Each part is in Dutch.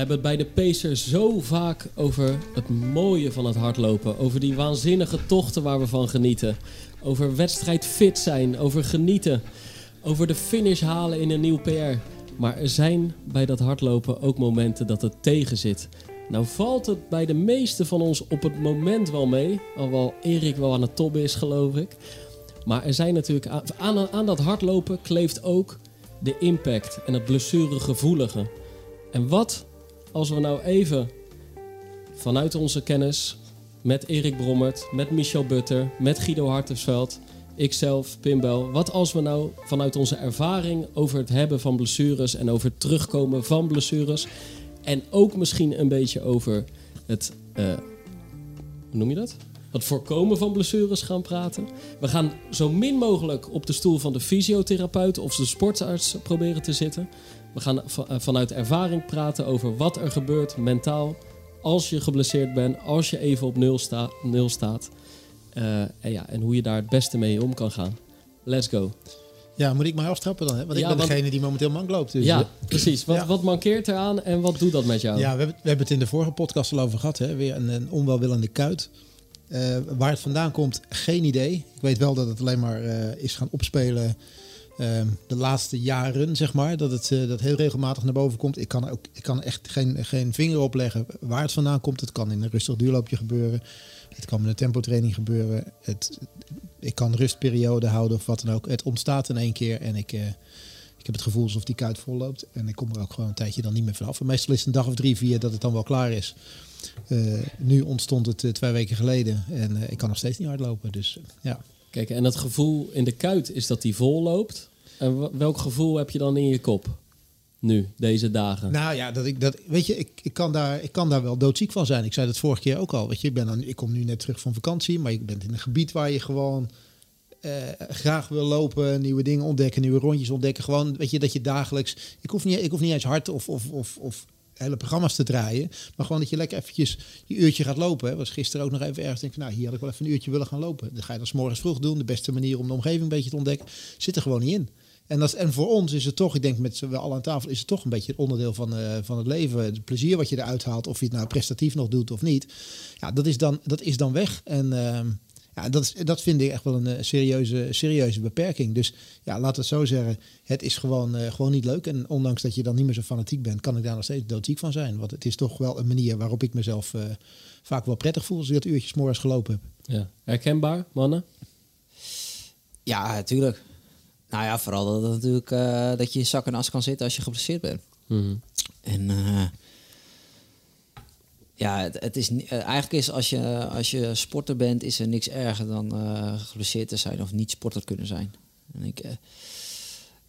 hebben het bij de Pacers zo vaak over het mooie van het hardlopen. Over die waanzinnige tochten waar we van genieten. Over wedstrijd fit zijn, over genieten. Over de finish halen in een nieuw PR. Maar er zijn bij dat hardlopen ook momenten dat het tegen zit. Nou valt het bij de meeste van ons op het moment wel mee. Alhoewel Erik wel aan het tobben is, geloof ik. Maar er zijn natuurlijk aan, aan dat hardlopen kleeft ook de impact en het blessuregevoelige. En wat als we nou even vanuit onze kennis met Erik Brommert, met Michel Butter, met Guido Hartensveld, ikzelf, Pimbel. Wat als we nou vanuit onze ervaring over het hebben van blessures en over het terugkomen van blessures en ook misschien een beetje over het, eh, hoe noem je dat? Het voorkomen van blessures gaan praten. We gaan zo min mogelijk op de stoel van de fysiotherapeut of de sportarts proberen te zitten. We gaan eh, vanuit ervaring praten over wat er gebeurt mentaal als je geblesseerd bent, als je even op nul, sta- nul staat. Eh, en, ja, en hoe je daar het beste mee om kan gaan. Let's go. Ja, moet ik maar aftrappen dan? Hè? Want ik Ja, ben want- degene die momenteel mank loopt. Dus, ja, precies. Wat, ja. wat mankeert eraan en wat doet dat met jou? Ja, we hebben, we hebben het in de vorige podcast al over gehad. Hè? Weer een, een onwelwillende kuit. Eh, waar het vandaan komt, geen idee. Ik weet wel dat het alleen maar eh, is gaan opspelen ehm, de laatste jaren, zeg maar. Dat het eh, dat heel regelmatig naar boven komt. Ik kan, ook, ik kan echt geen, geen vinger opleggen waar het vandaan komt. Het kan in een rustig duurloopje gebeuren. Het kan met een tempotraining gebeuren. Het, ik kan rustperiode houden of wat dan ook. Het ontstaat in één keer en ik... ik heb het gevoel alsof die kuit vol loopt. En ik kom er ook gewoon een tijdje dan niet meer vanaf. En meestal is het een dag of drie, vier dat het dan wel klaar is. Eh, nu ontstond het eh, twee weken geleden. En eh, ik kan nog steeds niet hardlopen. Dus ja. Kijk, en het gevoel in de kuit is dat die vol loopt. En welk gevoel heb je dan in je kop? Nu, deze dagen. Nou ja, dat ik, dat, weet je, ik, ik, kan daar, ik kan daar wel doodziek van zijn. Ik zei dat vorige keer ook al. Weet je, ik, ben dan, ik kom nu net terug van vakantie. Maar je bent in een gebied waar je gewoon eh, graag wil lopen. Nieuwe dingen ontdekken, nieuwe rondjes ontdekken. Gewoon, weet je, dat je dagelijks... Ik hoef niet, ik hoef niet eens hard of, of, of, of hele programma's te draaien. Maar gewoon dat je lekker eventjes die uurtje gaat lopen. Hè. Was gisteren ook nog even ergens. Denk ik, nou, hier had ik wel even een uurtje willen gaan lopen. Dan ga je dat 's morgens vroeg doen. De beste manier om de omgeving een beetje te ontdekken. Zit er gewoon niet in. En, dat, en voor ons is het toch, ik denk met z'n allen aan tafel, is het toch een beetje het onderdeel van, eh, van het leven. Het plezier wat je eruit haalt, of je het nou prestatief nog doet of niet. Ja, dat is dan, dat is dan weg. En ehm, ja, dat, is, dat vind ik echt wel een eh, serieuze, serieuze beperking. Dus ja, laten we het zo zeggen. Het is gewoon, eh, gewoon niet leuk. En ondanks dat je dan niet meer zo fanatiek bent, kan ik daar nog steeds doodziek van zijn. Want het is toch wel een manier waarop ik mezelf eh, vaak wel prettig voel als ik dat uurtje morgens gelopen heb. Ja. Herkenbaar, mannen? Ja, natuurlijk. Nou ja, vooral dat, natuurlijk, eh, dat je in zak en as kan zitten als je geblesseerd bent. Mhm. En eh, ja, het, het is eh, eigenlijk is als je, als je sporter bent, is er niks erger dan eh geblesseerd te zijn of niet sporter kunnen zijn. En ik, eh,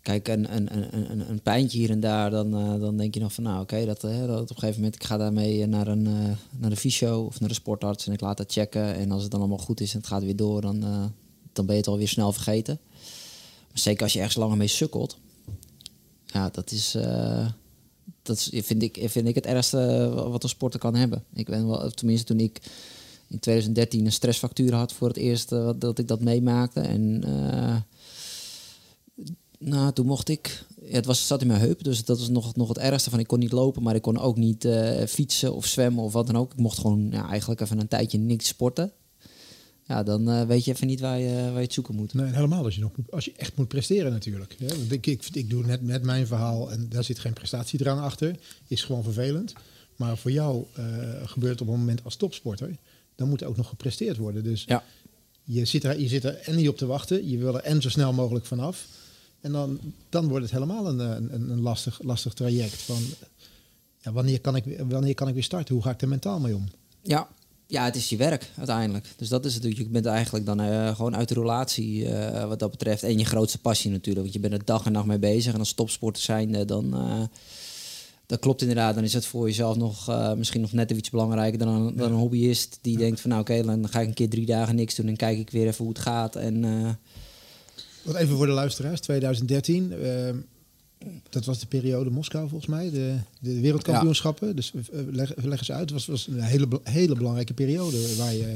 kijk, een, een, een, een, pijntje hier en daar, dan, dan denk je nog van nou oké, dat, dat op een gegeven moment, ik ga daarmee naar een naar de fysio of naar de sportarts en ik laat dat checken. En als het dan allemaal goed is en het gaat weer door, dan, dan ben je het alweer snel vergeten. Maar zeker als je ergens langer mee sukkelt. Ja, dat is, dat vind, ik, vind ik het ergste wat een sporter kan hebben. Ik ben wel, tenminste toen ik in 2013 een stressfactuur had voor het eerst eh, dat ik dat meemaakte. En eh, nou, toen mocht ik. Het, was, zat in mijn heup, dus dat was nog, nog het ergste van. Ik kon niet lopen, maar ik kon ook niet eh, fietsen of zwemmen of wat dan ook. Ik mocht gewoon ja, eigenlijk even een tijdje niks sporten. Ja, dan eh, weet je even niet waar je, waar je het zoeken moet. Nee, helemaal als je, nog, moet- als je echt moet presteren natuurlijk. Ja, want ik, ik, ik doe net mijn verhaal en daar zit geen prestatiedrang achter. Is gewoon vervelend. Maar voor jou eh, gebeurt het op een moment als topsporter. Dan moet er ook nog gepresteerd worden. Dus Ja. je, zit er, je zit er en niet op te wachten. Je wil er en zo snel mogelijk vanaf. En dan, dan wordt het helemaal een, een, een lastig, lastig traject. Van, ja, wanneer, kan ik, wanneer kan ik weer starten? Hoe ga ik er mentaal mee om? Ja. Ja, het is je werk uiteindelijk. Dus dat is het. Je bent eigenlijk dan eh, gewoon uit de relatie eh, wat dat betreft. En je grootste passie natuurlijk. Want je bent er dag en nacht mee bezig. En als topsporter zijnde, dan... eh, dat klopt inderdaad. Dan is het voor jezelf nog misschien nog net iets belangrijker dan een, dan een hobbyist. Die denkt van nou oké, dan ga ik een keer drie dagen niks doen. En kijk ik weer even hoe het gaat. En Wat even voor de luisteraars, 2013. Dat was de periode Moskou volgens mij, de, de wereldkampioenschappen. Dus eh, leg, leg eens uit, het was, was een hele, hele belangrijke periode waar je,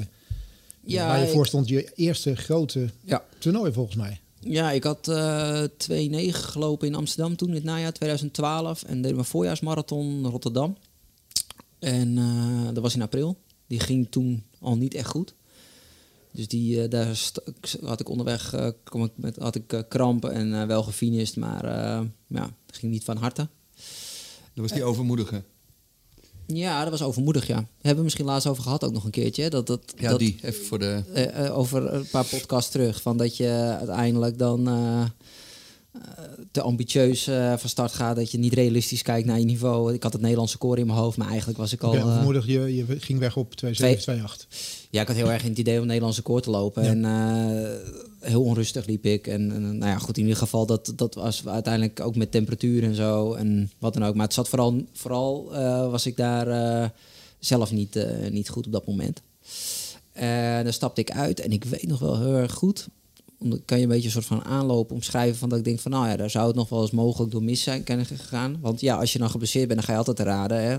ja, waar je voor stond. Je eerste grote ja, toernooi volgens mij. Ja, ik had eh 2-9 gelopen in Amsterdam toen, in het najaar 2012. En deed mijn voorjaarsmarathon Rotterdam. En eh, dat was in april. Die ging toen al niet echt goed. Dus die, eh, daar had ik onderweg eh, kom ik met, had ik, eh, krampen en wel gefinist, maar ja, het ging niet van harte. Dat was die overmoedige. Ja, dat was overmoedig, ja. Hebben we misschien laatst over gehad ook nog een keertje. hè? Dat, dat, Ja, dat, die. Even voor de... over een paar podcasts terug. Van dat je uiteindelijk dan te ambitieus eh, van start gaat. Dat je niet realistisch kijkt naar je niveau. Ik had het Nederlandse koor in mijn hoofd, maar eigenlijk was ik al... Ja, eh, vermoedig, je, je ging weg op 2,7, 2,8. Ja, ik had heel erg in het idee om Nederlandse koor te lopen. Ja. En eh, heel onrustig liep ik. En, en nou ja, goed, in ieder geval, dat, dat was uiteindelijk ook met temperatuur en zo. En wat dan ook. Maar het zat vooral, vooral eh, was ik daar eh, zelf niet, eh, niet goed op dat moment. En dan stapte ik uit en ik weet nog wel heel erg goed. Kan je een beetje een soort van aanloop omschrijven van dat ik denk van nou ja, daar zou het nog wel eens mogelijk door mis zijn kunnen gegaan. Want ja, als je dan geblesseerd bent, dan ga je altijd raden. Hè?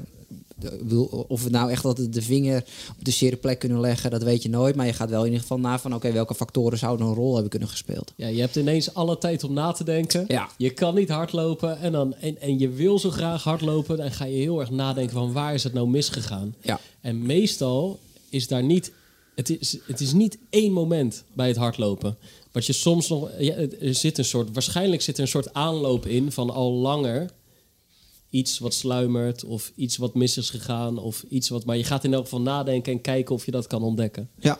Of we nou echt altijd de vinger op de zere plek kunnen leggen, dat weet je nooit. Maar je gaat wel in ieder geval na van oké, welke factoren zouden een rol hebben kunnen gespeeld. Ja, je hebt ineens alle tijd om na te denken. Ja. Je kan niet hardlopen en, dan, en, en je wil zo graag hardlopen. Dan ga je heel erg nadenken van waar is het nou misgegaan. Ja. En meestal is daar niet... Het is, het is niet één moment bij het hardlopen. Wat je soms nog... Ja, er zit een soort... Waarschijnlijk zit er een soort aanloop in van al langer... Iets wat sluimert of iets wat mis is gegaan of iets wat... Maar je gaat in elk geval nadenken en kijken of je dat kan ontdekken. Ja.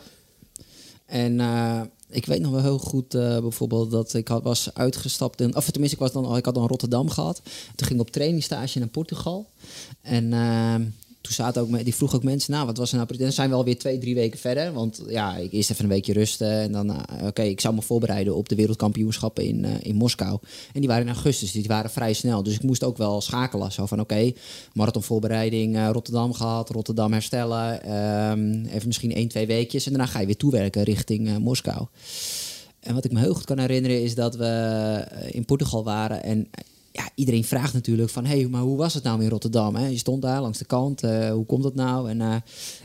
En eh, ik weet nog wel heel goed eh, bijvoorbeeld dat ik had, was uitgestapt. In, of tenminste, ik, was dan, ik had dan Rotterdam gehad. Toen ging ik op trainingsstage naar Portugal. En eh, toen zaten ook, die vroeg ook mensen, nou, wat was er nou? Dan zijn we alweer twee, drie weken verder. Want ja, ik eerst even een weekje rusten. En dan, eh, oké, ik zou me voorbereiden op de wereldkampioenschappen in, eh, in Moskou. En die waren in augustus, die waren vrij snel. Dus ik moest ook wel schakelen. Zo van, oké, marathonvoorbereiding eh, Rotterdam gehad, Rotterdam herstellen. ehm, even misschien één, twee weekjes. En daarna ga je weer toewerken richting Moskou. En wat ik me heel goed kan herinneren is dat we in Portugal waren. En ja, iedereen vraagt natuurlijk van... hé, hey, maar hoe was het nou in Rotterdam? Hè? Je stond daar langs de kant, eh, hoe komt dat nou? En, eh,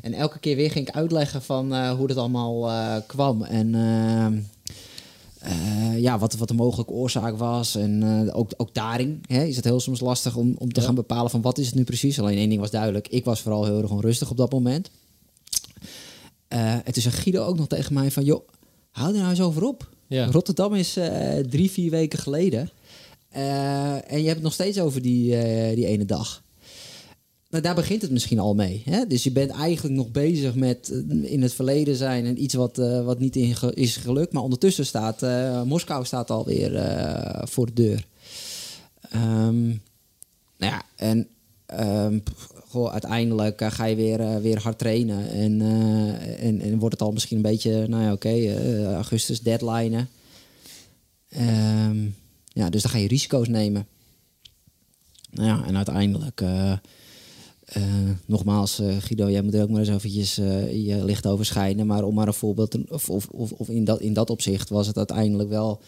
en elke keer weer ging ik uitleggen van eh, hoe dat allemaal kwam. En... ja, wat, wat de mogelijke oorzaak was. En ook, ook daarin hè, is het heel soms lastig om, om te Ja. gaan bepalen van wat is het nu precies. Alleen één ding was duidelijk. Ik was vooral heel erg onrustig op dat moment. En toen zei Guido ook nog tegen mij van... joh, hou er nou eens over op. Ja. Rotterdam is drie, vier weken geleden. Eh, en je hebt het nog steeds over die, eh, die ene dag. Nou, daar begint het misschien al mee. Hè? Dus je bent eigenlijk nog bezig met eh, in het verleden zijn en iets wat, wat niet is gelukt. Maar ondertussen staat Moskou staat alweer eh voor de deur. Ehm, nou ja, en ehm, goh, uiteindelijk ga je weer, weer hard trainen. En, en, en wordt het al misschien een beetje, nou ja, oké, augustus deadline. Ehm, ja, dus dan ga je risico's nemen. Nou ja, en uiteindelijk, eh, eh, nogmaals, eh, Guido, jij moet er ook maar eens eventjes je licht over schijnen. Maar om maar een voorbeeld, of, of, of, of in, dat, in dat opzicht was het uiteindelijk wel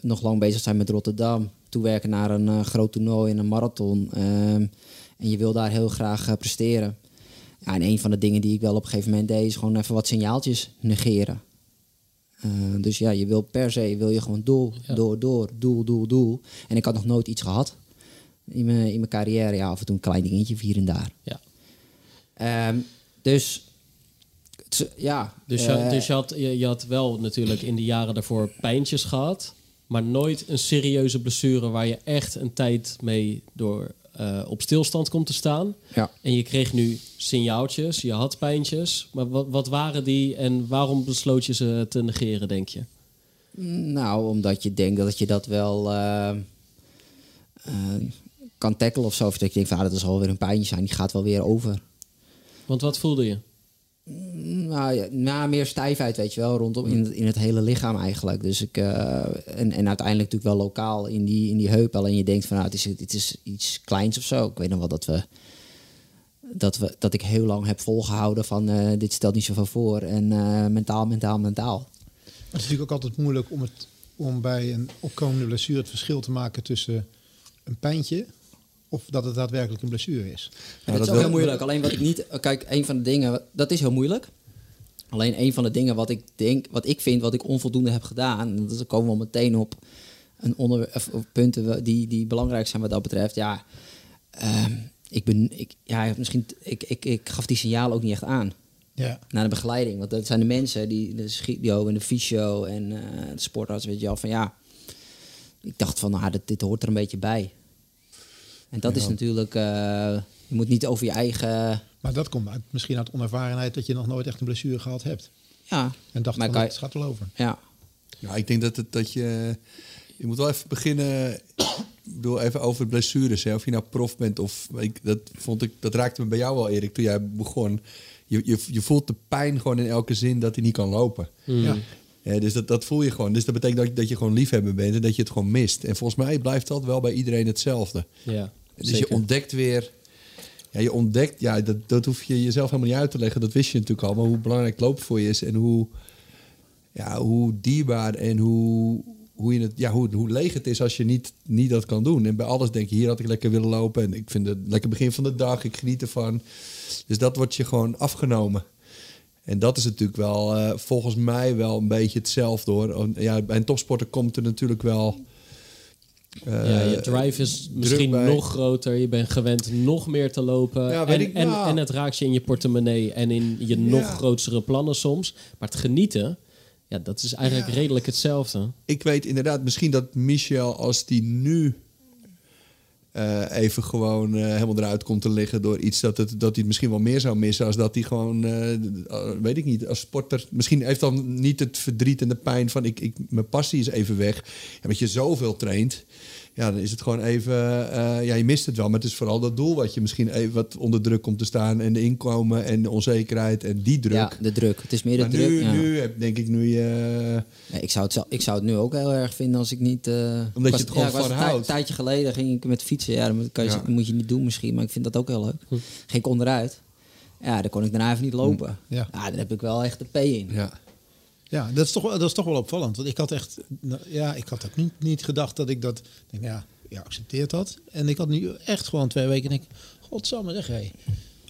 nog lang bezig zijn met Rotterdam. Toewerken naar een groot toernooi en een marathon. Ehm, en je wil daar heel graag presteren. Ja, en een van de dingen die ik wel op een gegeven moment deed, is gewoon even wat signaaltjes negeren. Eh, dus ja, je wil per se wil je gewoon door, Ja. door, door, doel, doel, doel. En ik had nog nooit iets gehad in mijn, in mijn carrière. Ja, af en toe een klein dingetje hier en daar. Ja. Ehm, dus ja. Dus, je, eh, dus je, had, je, je had wel natuurlijk in de jaren daarvoor pijntjes gehad, maar nooit een serieuze blessure waar je echt een tijd mee door eh, op stilstand komt te staan. ja. En je kreeg nu signaaltjes, je had pijntjes, maar wat, wat waren die en waarom besloot je ze te negeren, denk je? Nou, omdat je denkt dat je dat wel eh, eh, kan tackelen of zo. Of dat je denkt van, ah, dat is alweer een pijntje zijn. Die gaat wel weer over. Want wat voelde je? Nou, ja, meer stijfheid, weet je wel, rondom in in het hele lichaam eigenlijk. Dus ik, eh, en, en uiteindelijk natuurlijk wel lokaal in die, in die heup. Alleen je denkt van, nou, het is, het is iets kleins of zo. Ik weet nog wel dat we, dat we, dat ik heel lang heb volgehouden van, eh, dit stelt niet zoveel voor. En eh, mentaal, mentaal, mentaal. Het is natuurlijk ook altijd moeilijk om, het, om bij een opkomende blessure het verschil te maken tussen een pijntje of dat het daadwerkelijk een blessure is. Ja, dat, dat is ook heel moeilijk. Alleen wat ik niet. Kijk, een van de dingen. Dat is heel moeilijk. Alleen een van de dingen wat ik denk. Wat ik vind. Wat ik onvoldoende heb gedaan. En dan komen we al meteen op. Een onder, of, of punten die, die belangrijk zijn wat dat betreft. Ja. ehm, ik ben, ik, ja, misschien, ik, ik, ik gaf die signaal ook niet echt aan Ja. naar de begeleiding. Want dat zijn de mensen, die, de schio en de fysio en eh, de sportarts, weet je wel, van ja. Ik dacht van, nou, dit, dit hoort er een beetje bij. En dat is natuurlijk, eh, je moet niet over je eigen, Maar dat komt uit, misschien uit onervarenheid dat je nog nooit echt een blessure gehad hebt. ja, En dacht Maar van, het gaat wel over. ja. Ja, ik denk dat, het, dat je... Je moet wel even beginnen... Ik bedoel, even over blessures. Hè. Of je nou prof bent of... Ik, dat, vond ik, dat raakte me bij jou wel, Erik, toen jij begon. Je, je, je voelt de pijn gewoon in elke zin dat hij niet kan lopen. Ja. Ja, dus dat, dat voel je gewoon. Dus dat betekent dat, je- dat je gewoon liefhebber bent en dat je het gewoon mist. En volgens mij blijft dat wel bij iedereen hetzelfde. Ja, Dus zeker. je ontdekt weer. Ja, je ontdekt, ja, dat, dat hoef je jezelf helemaal niet uit te leggen. Dat wist je natuurlijk al. Maar hoe belangrijk lopen voor je is en hoe, ja, hoe dierbaar en hoe, hoe, je het, ja, hoe, hoe leeg het is als je niet, niet dat kan doen. En bij alles denk je, hier had ik lekker willen lopen. En ik vind het lekker begin van de dag, ik geniet ervan. Dus dat wordt je gewoon afgenomen. En dat is natuurlijk wel, eh, volgens mij wel een beetje hetzelfde hoor. Ja, bij een topsporter komt er natuurlijk wel. Eh, ja, je drive is misschien bij. nog groter. Je bent gewend nog meer te lopen. Ja, en, ik, en, nou. en het raakt je in je portemonnee en in je nog grotere plannen soms. Maar het genieten, ja, dat is eigenlijk redelijk hetzelfde. ik weet inderdaad misschien dat Michel, als die nu eh, even gewoon eh, helemaal eruit komt te liggen door iets dat, het, dat hij het misschien wel meer zou missen, als dat hij gewoon, eh, weet ik niet, als sporter, misschien heeft dan niet het verdriet en de pijn van ik, ik, mijn passie is even weg. Ja, omdat je zoveel traint, ja, dan is het gewoon even, eh, ja, je mist het wel, maar het is vooral dat doel wat je misschien even wat onder druk komt te staan en de inkomen en de onzekerheid en die druk. ja, de druk. Het is meer de maar druk. nu, ja. nu heb, denk ik nu je. Nee, ik, zou het, ik zou het nu ook heel erg vinden als ik niet... eh, Omdat je het gewoon ja, van een houdt. tijdje geleden ging ik met fietsen. Ja, dat, kan je, dat moet je niet doen misschien, maar ik vind dat ook heel leuk. Hm. Ging ik onderuit. Ja, dan kon ik daarna even niet lopen. Ja. Ja, daar heb ik wel echt de P in. Ja. Ja, dat is, toch, wel- dat is toch wel opvallend. Want ik had echt, nou, ja, ik had ook niet, niet gedacht dat ik dat, denk, ja, je accepteert dat. En ik had nu echt gewoon twee weken en ik, godsamme zeg, hé,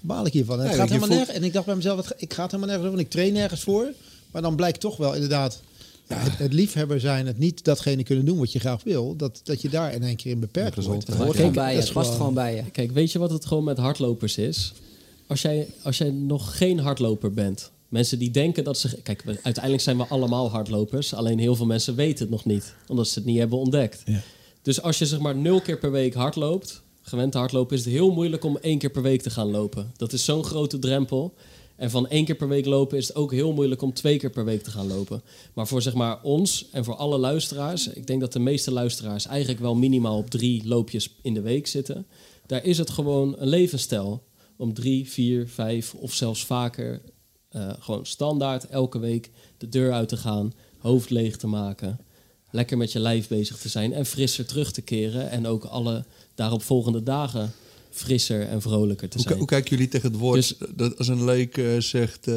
baal ik hiervan. En het Ja, gaat helemaal voelt- nergens. En ik dacht bij mezelf, het ik ga het helemaal nergens over, want ik train nergens voor. Maar dan blijkt toch wel inderdaad, ja, het, het liefhebber zijn, het niet datgene kunnen doen wat je graag wil, dat, dat je daar in één keer in beperkt wordt. Het hoort gewoon bij je. Het is past gewoon bij je. Kijk, weet je wat het gewoon met hardlopers is? Als jij, als jij nog geen hardloper bent. Mensen die denken dat ze... Kijk, we- uiteindelijk zijn we allemaal hardlopers. Alleen heel veel mensen weten het nog niet. Omdat ze het niet hebben ontdekt. Ja. Dus als je zeg maar nul keer per week hardloopt... Gewend te hardlopen, is het heel moeilijk om één keer per week te gaan lopen. Dat is zo'n grote drempel. En van één keer per week lopen is het ook heel moeilijk om twee keer per week te gaan lopen. Maar voor zeg maar ons en voor alle luisteraars... Ik denk dat de meeste luisteraars eigenlijk wel minimaal op drie loopjes in de week zitten. Daar is het gewoon een levensstijl. Om drie, vier, vijf of zelfs vaker... eh, gewoon standaard elke week de deur uit te gaan, hoofd leeg te maken, lekker met je lijf bezig te zijn en frisser terug te keren en ook alle daaropvolgende dagen frisser en vrolijker te Hoe, zijn. hoe kijken jullie tegen het woord Dus- dat als een leek eh, zegt eh,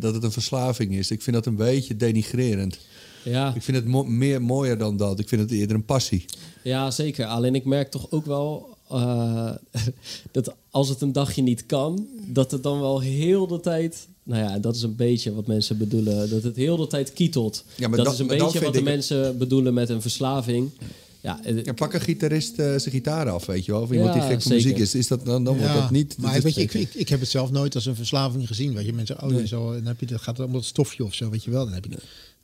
dat het een verslaving is? Ik vind dat een beetje denigrerend. Ja, Ik vind het mo- meer mooier dan dat. Ik vind het eerder een passie. ja, zeker. Alleen ik merk toch ook wel eh, dat als het een dagje niet kan, dat het dan wel heel de tijd. Nou ja, dat is een beetje wat mensen bedoelen. Dat het heel de tijd kietelt. Ja, maar dat is een beetje wat de ik- mensen bedoelen met een verslaving. Ja, Ja, pak een gitarist eh, zijn gitaar af, weet je wel. Of iemand Ja, die gek van zeker. muziek is. is dat, dan dan wordt dat niet... Maar dat weet je, is- ik, ik, ik heb het zelf nooit als een verslaving gezien. Weet je, mensen, oh, je zo, dan heb je, dat gaat om dat stofje of zo, weet je wel. Dan heb ik,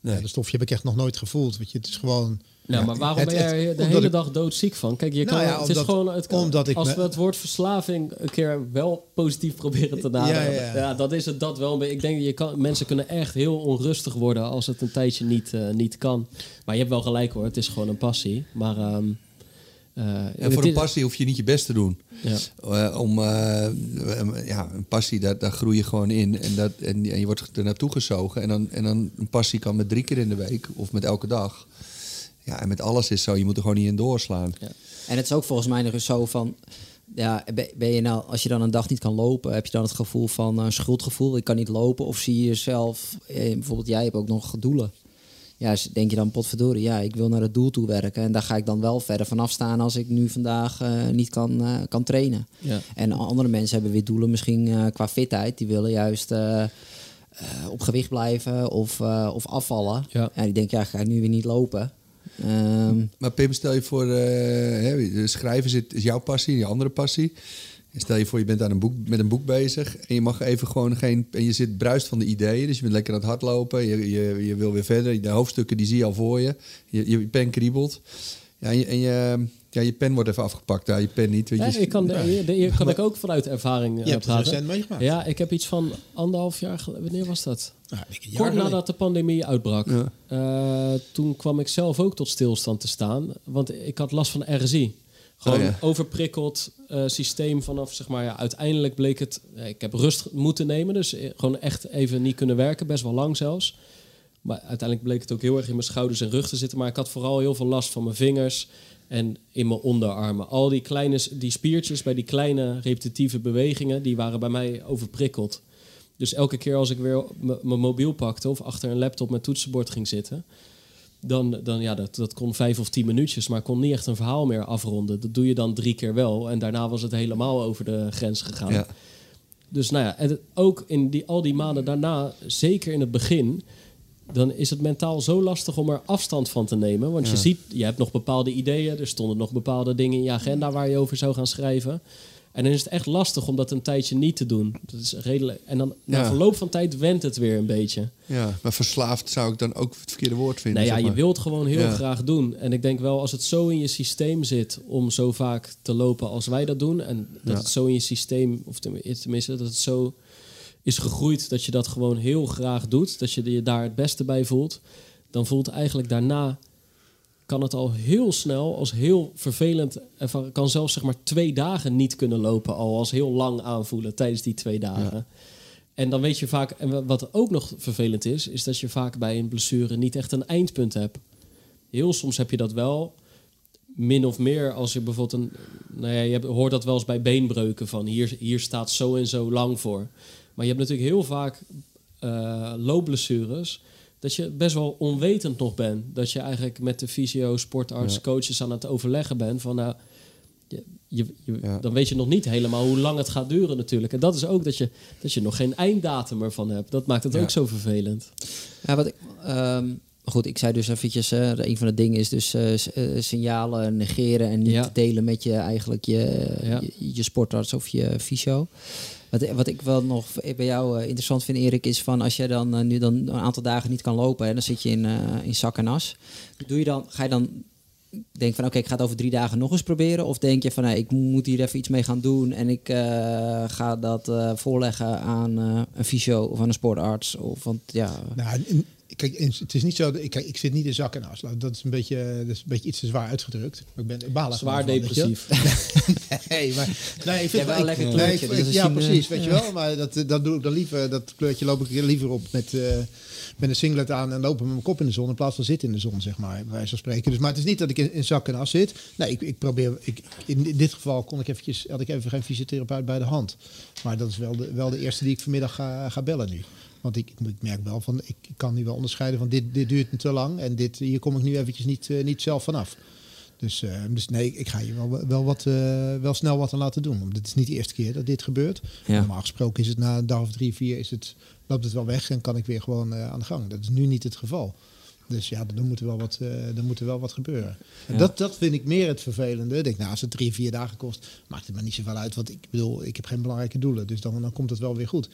Nee. ja, dat stofje heb ik echt nog nooit gevoeld. Weet je, het is gewoon. Nou, maar waarom Het- ben jij het- er de hele ik- dag doodziek van? Kijk, je Nou kan, ja, het is omdat- gewoon, het kan- omdat ik als we het woord verslaving een keer wel positief proberen te naderen, Ja, dat is het dat wel. Ik denk, je kan, mensen kunnen echt heel onrustig worden als het een tijdje niet, eh, niet kan. Maar je hebt wel gelijk hoor, het is gewoon een passie. Maar ehm, eh, En voor een passie hoef je niet je best te doen. Ja. Eh, om, ja, een passie, daar, daar groei je gewoon in. En, dat, en, en je wordt er naartoe gezogen. En dan, en dan een passie kan met drie keer in de week of met elke dag. Ja, en met alles is zo. Je moet er gewoon niet in doorslaan. En het is ook volgens mij nog eens zo van... Ja, ben- je nou, als je dan een dag niet kan lopen, heb je dan het gevoel van eh, schuldgevoel? Ik kan niet lopen. Of zie je jezelf, eh, bijvoorbeeld jij hebt ook nog doelen. Ja, denk je dan potverdorie, ja, ik wil naar het doel toe werken. En daar ga ik dan wel verder vanaf staan als ik nu vandaag eh, niet kan, eh, kan trainen. Ja. En andere mensen hebben weer doelen misschien eh, qua fitheid. Die willen juist eh, eh, op gewicht blijven of, eh, of afvallen. Ja. En die denken, ja, ga ik nu weer niet lopen. Ehm, Maar Pim, stel je voor, eh, hè, schrijven zit, is jouw passie, je andere passie. Stel je voor, je bent aan een boek, met een boek bezig en je mag even gewoon geen. En je zit bruist van de ideeën, dus je bent lekker aan het hardlopen. Je, je, je wil weer verder. De hoofdstukken die zie je al voor je. Je, je pen kriebelt. Ja, en je, en je, ja, je pen wordt even afgepakt. Ja, je pen niet. Weet Ja, je, ik kan, de, de, kan ik ook vanuit ervaring praten. recent meegemaakt. Ja, ik heb iets van anderhalf jaar geleden. Wanneer was dat? Nou, ik- Kort nadat de pandemie uitbrak. Ja. Eh, toen kwam ik zelf ook tot stilstand te staan. Want ik had last van RSI. Gewoon Oh ja. overprikkeld eh, systeem vanaf, zeg maar, ja, uiteindelijk bleek het... eh, ik heb rust moeten nemen, dus gewoon echt even niet kunnen werken. Best wel lang zelfs. Maar uiteindelijk bleek het ook heel erg in mijn schouders en rug te zitten. Maar ik had vooral heel veel last van mijn vingers en in mijn onderarmen. Al die kleine die spiertjes bij die kleine repetitieve bewegingen, die waren bij mij overprikkeld. Dus elke keer als ik weer mijn mobiel pakte of achter een laptop met toetsenbord ging zitten, dan, dan ja, dat, dat kon vijf of tien minuutjes, maar kon niet echt een verhaal meer afronden. Dat doe je dan drie keer wel en daarna was het helemaal over de grens gegaan. Ja. Dus nou ja, en ook in die, al die maanden daarna, zeker in het begin, dan is het mentaal zo lastig om er afstand van te nemen. Want je ziet, je hebt nog bepaalde ideeën, er stonden nog bepaalde dingen in je agenda waar je over zou gaan schrijven. En dan is het echt lastig om dat een tijdje niet te doen. Dat is redelijk. En dan na verloop van tijd wendt het weer een beetje. ja, maar verslaafd zou ik dan ook het verkeerde woord vinden. Nou ja, zeg je wilt gewoon heel Ja. graag doen. En ik denk wel, als het zo in je systeem zit om zo vaak te lopen als wij dat doen. En dat Ja. het zo in je systeem, of tenmi- tenminste, dat het zo is gegroeid dat je dat gewoon heel graag doet. Dat je je daar het beste bij voelt. Dan voelt eigenlijk daarna kan het al heel snel als heel vervelend. ervaren- Kan zelfs zeg maar twee dagen niet kunnen lopen al als heel lang aanvoelen tijdens die twee dagen. En dan weet je vaak, en wat ook nog vervelend is, is dat je vaak bij een blessure niet echt een eindpunt hebt. Heel soms heb je dat wel, min of meer als je bijvoorbeeld een, nou ja, je hoort dat wel eens bij beenbreuken van hier, hier staat zo en zo lang voor. Maar je hebt natuurlijk heel vaak eh loopblessures dat je best wel onwetend nog bent. Dat je eigenlijk met de fysio, sportarts, Ja. coaches aan het overleggen bent van nou, je, je, je- Ja. dan weet je nog niet helemaal hoe lang het gaat duren natuurlijk. En dat is ook dat je, dat je nog geen einddatum ervan hebt. Dat maakt het Ja. ook zo vervelend. Ja, wat ik, ehm, goed, ik zei dus eventjes, eh, een van de dingen is dus eh, eh, signalen negeren en niet Ja. delen met je eigenlijk je, Ja. je, je sportarts of je fysio. Wat, wat ik wel nog bij jou eh, interessant vind, Erik, is van als jij dan eh, nu dan een aantal dagen niet kan lopen, en dan zit je in, eh, in zak en as. Doe je dan, ga je dan denk van oké, ik ga het over drie dagen nog eens proberen? Of denk je van ik moet hier even iets mee gaan doen en ik ga dat voorleggen aan een fysio of aan een sportarts? Of, want ja, Nou, kijk, het is niet zo. dat- Ik, kijk, ik zit niet in zak en as. Dat is een beetje, dat is een beetje iets te zwaar uitgedrukt. Maar ik ben ik baal Zwaar gewoon van, weet je wel. depressief. Nee, maar nee, ik vind wel lekker nee, kleurtje, ik- dus ik- als ja, eh, precies, weet je wel. Maar dat, eh, dat doe ik dan liever. Dat kleurtje loop ik liever op met, eh, met een singlet aan en lopen met mijn kop in de zon in plaats van zitten in de zon, zeg maar, bij wijze van spreken. Dus, maar het is niet dat ik in, zak en as zit. Nee, ik, ik probeer. Ik, in dit geval kon ik eventjes, had ik even geen fysiotherapeut bij de hand. Maar dat is wel de, wel de eerste die ik vanmiddag ga, bellen nu. Want ik, ik merk wel van, ik, ik kan nu wel onderscheiden van dit, dit duurt te lang en dit, hier kom ik nu eventjes niet, eh, niet zelf vanaf. Dus, eh, dus nee, ik ga je wel, wel, wat, eh, wel snel wat aan laten doen. Want het is niet de eerste keer dat dit gebeurt. Ja. Normaal gesproken is het na een dag of drie, vier, is het, loopt het wel weg en kan ik weer gewoon eh, aan de gang. Dat is nu niet het geval. Dus ja, dan moet er wel wat, eh dan moet er wel wat gebeuren. En Ja. dat, dat vind ik meer het vervelende. Ik denk, nou, als het drie, vier dagen kost, maakt het me niet zoveel uit. Want ik bedoel, ik heb geen belangrijke doelen. Dus dan, dan komt het wel weer goed.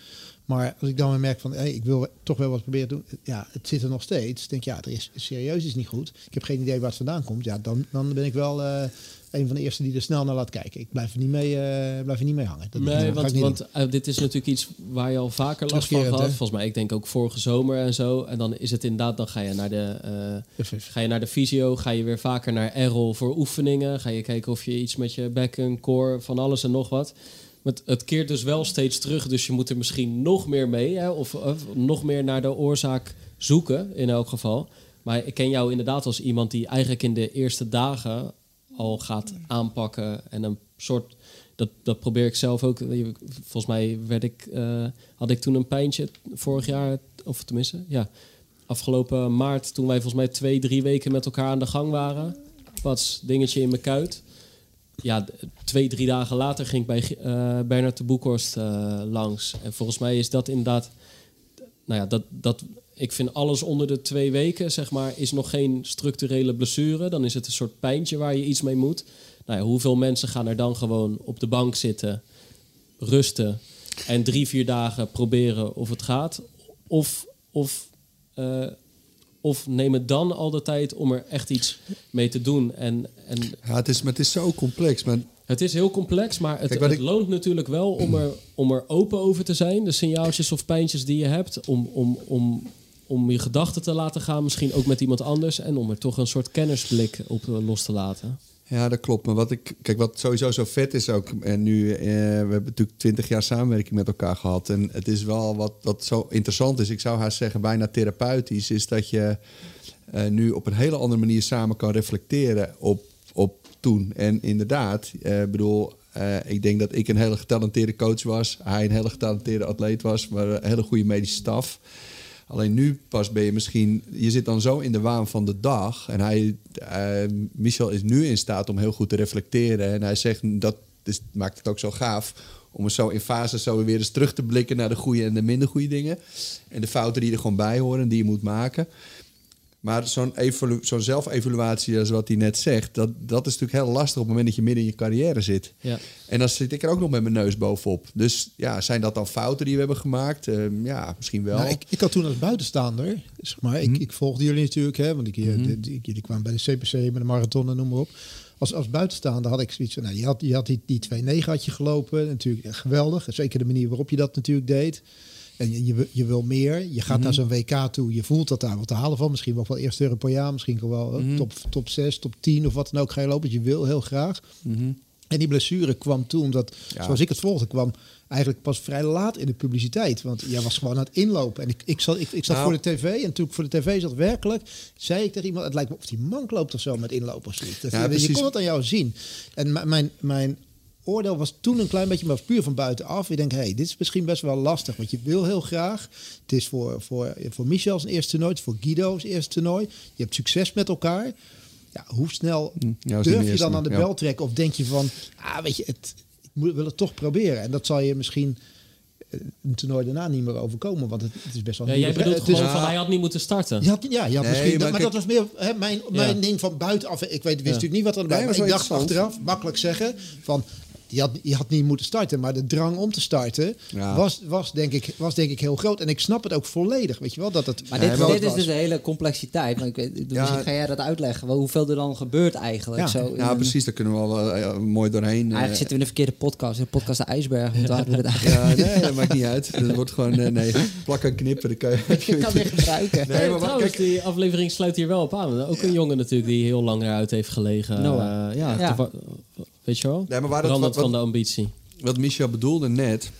Maar als ik dan weer merk van, hey, ik wil toch wel wat proberen te doen. Ja, het zit er nog steeds. Ik denk, ja, er is serieus is niet goed. Ik heb geen idee waar het vandaan komt. Ja, dan, dan ben ik wel eh, een van de eerste die er snel naar laat kijken. Ik blijf er niet mee, eh, blijf er niet mee hangen. Dat Nee, ik want, niet want doen. eh, dit is natuurlijk iets waar je al vaker last van hè? Volgens mij, ik denk ook vorige zomer en zo. En dan is het inderdaad, dan ga je naar de, Even- ga je naar de fysio, ga je weer vaker naar Errol voor oefeningen. Ga je kijken of je iets met je bekken, core, van alles en nog wat. Maar het, het keert dus wel steeds terug, dus je moet er misschien nog meer mee. Hè? Of, of nog meer naar de oorzaak zoeken, in elk geval. Maar ik ken jou inderdaad als iemand die eigenlijk in de eerste dagen al gaat aanpakken en een soort dat, dat probeer ik zelf ook. Volgens mij werd ik, eh, had ik toen een pijntje vorig jaar, of tenminste, ja, afgelopen maart, toen wij volgens mij twee, drie weken met elkaar aan de gang waren. Pats, dingetje in mijn kuit. Ja, twee, drie dagen later ging ik bij eh Bernard de Boekhorst eh, langs. En volgens mij is dat inderdaad, nou ja, dat, dat, ik vind alles onder de twee weken, zeg maar, is nog geen structurele blessure. Dan is het een soort pijntje waar je iets mee moet. Nou ja, hoeveel mensen gaan er dan gewoon op de bank zitten rusten en drie, vier dagen proberen of het gaat? Of, of, eh, of neem het dan al de tijd om er echt iets mee te doen? En, en Ja, het is, maar het is zo complex. Maar het is heel complex, maar het, Kijk, het ik- loont natuurlijk wel om er, om er open over te zijn. De signaaltjes of pijntjes die je hebt. Om, om, om, om je gedachten te laten gaan, misschien ook met iemand anders. En om er toch een soort kennisblik op eh, los te laten. Ja, dat klopt. Maar wat ik, kijk, wat sowieso zo vet is ook. En nu, eh, we hebben natuurlijk twintig jaar samenwerking met elkaar gehad. En het is wel wat, wat zo interessant is. Ik zou haast zeggen, bijna therapeutisch. Is dat je eh, nu op een hele andere manier samen kan reflecteren op, op toen. En inderdaad, eh, bedoel. eh, ik denk dat ik een hele getalenteerde coach was. Hij een hele getalenteerde atleet was. Maar een hele goede medische staf. Alleen nu pas ben je misschien... Je zit dan zo in de waan van de dag. En hij, eh, Michel is nu in staat om heel goed te reflecteren. En hij zegt, dat maakt het ook zo gaaf... om zo in fases zo weer eens terug te blikken... naar de goede en de minder goede dingen. En de fouten die er gewoon bij horen, die je moet maken. Maar zo'n evolu- zo'n zelfevaluatie, als wat hij net zegt... Dat, dat is natuurlijk heel lastig op het moment dat je midden in je carrière zit. Ja. En dan zit ik er ook nog met mijn neus bovenop. Dus ja, zijn dat dan fouten die we hebben gemaakt? Ehm, ja, misschien wel. Nou, ik, ik had toen als buitenstaander, zeg maar, ik, ik volgde jullie natuurlijk, hè, want ik, eh, de- die- jullie kwamen bij de CPC met de marathon en noem maar op. Als, als buitenstaander had ik zoiets van, nou, je had, je had die, die 2-9 had je gelopen, natuurlijk eh, geweldig. Zeker de manier waarop je dat natuurlijk deed. En je, je, wil- je wil meer. Je gaat naar zo'n WK toe. Je voelt dat daar wat te halen van. Misschien wel wel eerste Europeaan. Misschien wel eh, top, top 6, top 10 of wat dan ook ga je lopen. Je wil heel graag. En die blessure kwam toen, omdat, Ja. zoals ik het volgde, kwam eigenlijk pas vrij laat in de publiciteit. Want jij was gewoon aan het inlopen. En ik, ik zat, ik, ik zat Nou. voor de tv. En toen ik voor de tv zat, werkelijk, zei ik tegen iemand... Het lijkt me of die mank loopt of zo met. Dat- Ja, je precies. kon het aan jou zien. En mijn, mijn oordeel was toen een klein beetje, maar puur van buitenaf. Ik denk, hé, hey, dit is misschien best wel lastig. Want je wil heel graag. Het is voor, voor, voor Michel zijn eerste toernooi. Het is voor Guido zijn eerste toernooi. Je hebt succes met elkaar. Ja, hoe snel ja, niet durf je dan aan de ja. bel trekken? Of denk je van, ah, weet je, het, ik moet, wil het toch proberen. En dat zal je misschien eh, een toernooi daarna niet meer overkomen. Want het, het is best wel... Ja, een jij bedoelt het is- gewoon van hij had niet moeten starten. je had, ja, je had Nee, misschien, maar dat was meer hè, mijn, mijn Ja. ding van buitenaf. Ik weet, wist natuurlijk niet wat er aan de Nee, Ik dacht achteraf, makkelijk zeggen, van je had, je had niet moeten starten. Maar de drang om te starten Ja. was, was, denk ik, was denk ik heel groot. En ik snap het ook volledig, weet je wel, dat het Maar dit, maar is dus de hele complexiteit. Want ik weet, dus Ja. ga jij dat uitleggen. wel, Hoeveel er dan gebeurt eigenlijk. Ja. Zo Ja, een- precies. Daar kunnen we wel eh, mooi doorheen. eh. Eigenlijk zitten we in de verkeerde podcast. De podcast de IJsberg. Want daar hadden we het eigenlijk Ja, nee, dat maakt niet uit. Dat wordt gewoon, eh, nee, plak en knippen. Dan kan je, Ik kan weer gebruiken. Nee, maar trouwens, kijk- die aflevering sluit hier wel op aan. Ook een jongen natuurlijk die heel lang eruit heeft gelegen. Noah. Eh, ja, weet je wel? Nee, maar waar dat- Brandend wat- van de ambitie. Wat Michel bedoelde net,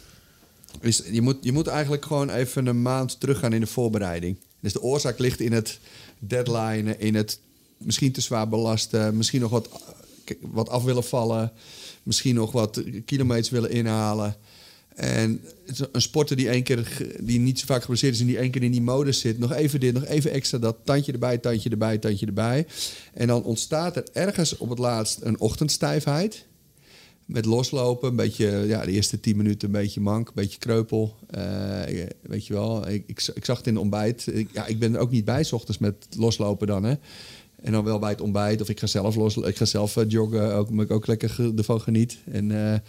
is je moet, je moet eigenlijk gewoon even een maand teruggaan in de voorbereiding. Dus de oorzaak ligt in het deadline, in het misschien te zwaar belasten, misschien nog wat, wat af willen vallen, misschien nog wat kilometers willen inhalen. En een sporter die, één keer, die niet zo vaak geblesseerd is en die één keer in die modus zit, nog even dit, nog even extra dat, tandje erbij, tandje erbij, tandje erbij. En dan ontstaat er ergens op het laatst een ochtendstijfheid. Met loslopen, een beetje, ja, de eerste tien minuten een beetje mank, een beetje kreupel. Eh, weet je wel, ik, ik, zag het in het ontbijt. Ik, ja, ik ben er ook niet bij, s ochtends met loslopen dan, hè. En dan wel bij het ontbijt, of ik ga zelf, los, ik ga zelf eh, joggen, ook, ik ook lekker ervan geniet. En, eh,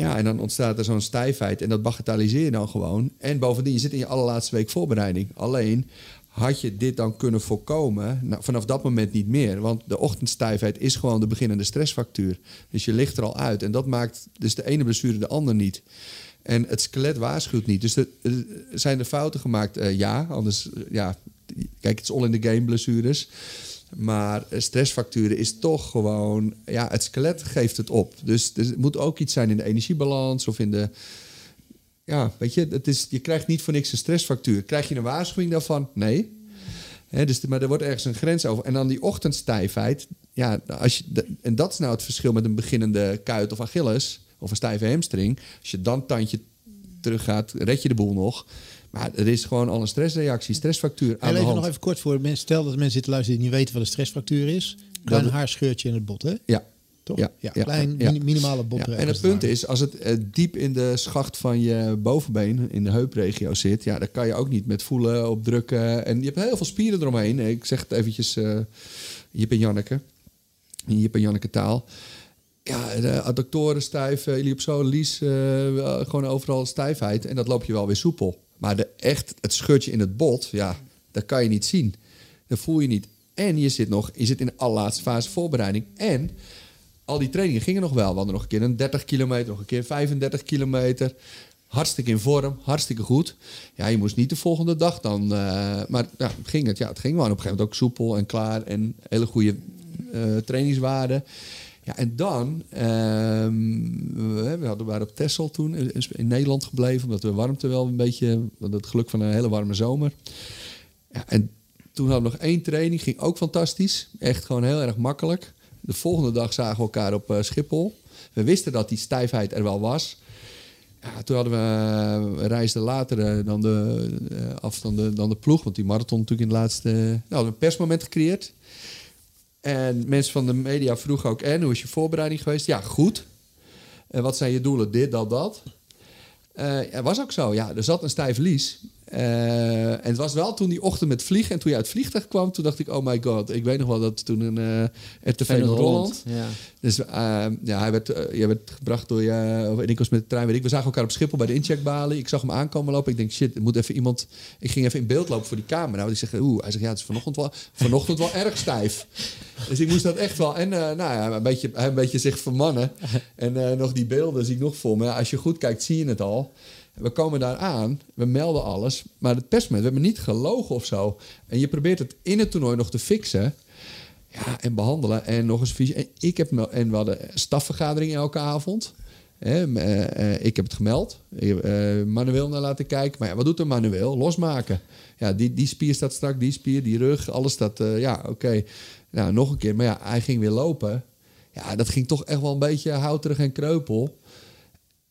ja, en dan ontstaat er zo'n stijfheid en dat bagatelliseer je dan gewoon. En bovendien, je zit in je allerlaatste week voorbereiding. Alleen, had je dit dan kunnen voorkomen? Nou, vanaf dat moment niet meer. Want de ochtendstijfheid is gewoon de beginnende stressfactuur. Dus je ligt er al uit. En dat maakt dus de ene blessure de ander niet. En het skelet waarschuwt niet. Dus eh, zijn er fouten gemaakt? Eh, ja, anders... eh, ja, kijk, het is all in the game blessures. Maar stressfacturen is toch gewoon... Ja, het skelet geeft het op. Dus er moet ook iets zijn in de energiebalans of in de... Ja, weet je, het is, je krijgt niet voor niks een stressfactuur. Krijg je een waarschuwing daarvan? Nee. Dus, maar er wordt ergens een grens over. En dan die ochtendstijfheid. Ja, als je, en dat is nou het verschil met een beginnende kuit of Achilles... of een stijve hamstring. Als je dan tandje teruggaat, red je de boel nog. Maar er is gewoon al een stressreactie, stressfactuur aan En de even hand. nog even kort voor mensen. Stel dat mensen zitten luisteren die niet weten wat een stressfractuur is. Klein Dat- haarscheurtje in het bot, hè? Ja, Toch? Ja, klein, ja. minimale bot. Ja, en het punt is, als het eh, diep in de schacht van je bovenbeen, in de heupregio zit, ja, dan kan je ook niet met voelen, opdrukken. En je hebt heel veel spieren eromheen. Ik zeg het eventjes, eh Jip en Janneke, in Jip en Janneke taal. ja, de adductoren stijf, uh, iliopsoas, uh, gewoon overal stijfheid. En dat loop je wel weer soepel. Maar de, echt het scheurtje in het bot, ja, dat kan je niet zien. Dat voel je niet. En je zit nog, je zit in de allerlaatste fase voorbereiding. En al die trainingen gingen nog wel. We hadden nog een keer een 30 kilometer, nog een keer 35 kilometer. Hartstikke in vorm, hartstikke goed. Ja, je moest niet de volgende dag dan. Uh, maar ja, ging het. Ja, het ging wel. En op een gegeven moment ook soepel en klaar. En hele goede uh, trainingswaarden. Ja, en dan, uh, we, hadden, waren op Texel toen in Nederland gebleven, omdat we warmte wel een beetje, het geluk van een hele warme zomer. Ja, en toen hadden we nog één training, ging ook fantastisch. Echt gewoon heel erg makkelijk. De volgende dag zagen we elkaar op uh, Schiphol. We wisten dat die stijfheid er wel was. Ja, toen hadden we, we reisden later dan de afstanden dan de ploeg, want die marathon natuurlijk in het laatste. Nou, hadden een persmoment gecreëerd. En mensen van de media vroegen ook: En hoe is je voorbereiding geweest? Ja, goed. En wat zijn je doelen? Dit, dat, dat. Uh, was ook zo. Ja, er zat een stijf lies. Uh, en het was wel toen die ochtend met vliegen. En toen je uit het vliegtuig kwam, toen dacht ik, oh my god. Ik weet nog wel dat toen een uh, RTV Noord-Holland. Ja. Dus uh, ja, hij werd, jij werd gebracht door je... en ik was met de trein, weet ik. We zagen elkaar op Schiphol bij de incheckbalie. Ik zag hem aankomen lopen. Ik denk, shit, er moet even iemand... Ik ging even in beeld lopen voor die camera. Want ik zeg, oeh. Hij zegt, ja, het is vanochtend wel, vanochtend wel erg stijf. Dus ik moest dat echt wel... En nou ja, een beetje, een beetje zich vermannen. En nog die beelden zie ik nog voor me. Als je goed kijkt, zie je het al. We komen daar aan, we melden alles, maar het persmoment, we hebben niet gelogen of zo. En je probeert het in het toernooi nog te fixen. Ja, en behandelen. En nog eens visie. En, ik heb, en we hadden stafvergadering elke avond. He, uh, uh, ik heb het gemeld. Uh, manueel naar laten kijken. Maar ja, wat doet een manueel? Losmaken. Ja, die, die spier staat strak, die spier, die rug, alles staat... ja, oké. Nou, nog een keer. Maar ja, hij ging weer lopen. Ja, dat ging toch echt wel een beetje houterig en kreupel.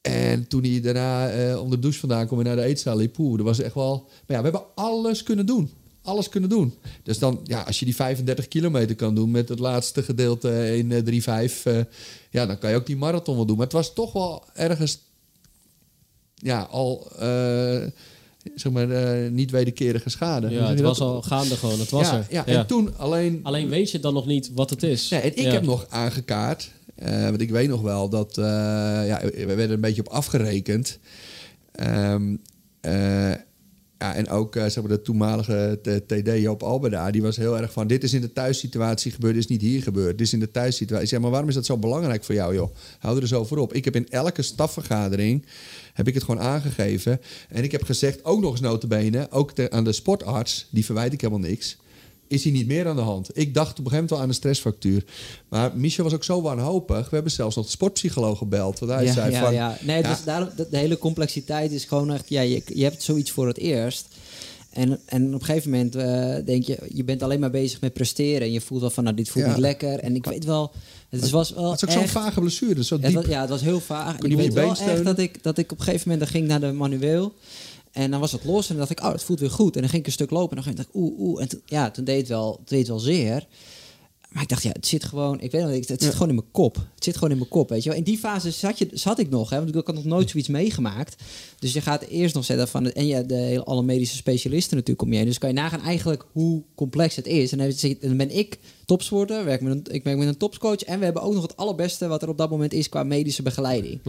En toen hij daarna uh, onder de douche vandaan kwam en naar de eetzaal liep, poeh, dat was echt wel... Maar ja, we hebben alles kunnen doen. Alles kunnen doen. Dus dan, ja, als je die 35 kilometer kan doen met het laatste gedeelte in uh, 3-5, uh, ja, dan kan je ook die marathon wel doen. Maar het was toch wel ergens, ja, al, zeg maar, uh, niet wederkerige schade. Ja, het was dat? al gaande gewoon, het was ja, er. Ja, en toen alleen... Alleen weet je dan nog niet wat het is. Nee, en ik heb nog aangekaart uh, want ik weet nog wel dat uh, ja, we werden een beetje op afgerekend. Um, uh, ja, en ook zeg maar, de toenmalige TD Joop Alberda, die was heel erg van: dit is in de thuissituatie gebeurd, dit is niet hier gebeurd. Dit is in de thuissituatie. Ik zeg, maar waarom is dat zo belangrijk voor jou, joh? Hou er zo voor op. Ik heb in elke stafvergadering heb ik het gewoon aangegeven. En ik heb gezegd, ook nog eens notabene, ook te, aan de sportarts, die verwijt ik helemaal niks is hij niet meer aan de hand. Ik dacht op een gegeven moment wel aan een stressfactuur. Maar Michel was ook zo wanhopig. We hebben zelfs nog de sportpsycholoog gebeld. Want hij ja, zei ja, van... Ja. Nee, ja. Dus daarom, de, de hele complexiteit is gewoon echt... Ja, je, je hebt zoiets voor het eerst. En, en op een gegeven moment uh, denk je... Je bent alleen maar bezig met presteren. En je voelt wel van, nou, dit voelt Ja. niet lekker. En ik weet wel... Het was wel Het is ook zo'n vage blessure. Zo het diep. was, ja, het was heel vaag. Kon Ik weet wel steunen. echt dat ik, dat ik op een gegeven moment dan ging naar de manueel. En dan was het los en dan dacht ik, oh, het voelt weer goed. En dan ging ik een stuk lopen en dan ging ik, oeh, oeh. En ja, toen deed het wel, het deed wel zeer. Maar ik dacht, ja, het zit gewoon, ik weet nog, niet, het zit gewoon in mijn kop. Het zit gewoon in mijn kop, weet je wel. In die fase zat, je, zat ik nog, hè, want ik had nog nooit zoiets meegemaakt. Dus je gaat eerst nog zetten van, en ja, de hele, alle medische specialisten natuurlijk om je heen. Dus kan je nagaan eigenlijk hoe complex het is. En dan, ben ik topsporter, werk met een, ik werk met een topscoach. En we hebben ook nog het allerbeste wat er op dat moment is qua medische begeleiding.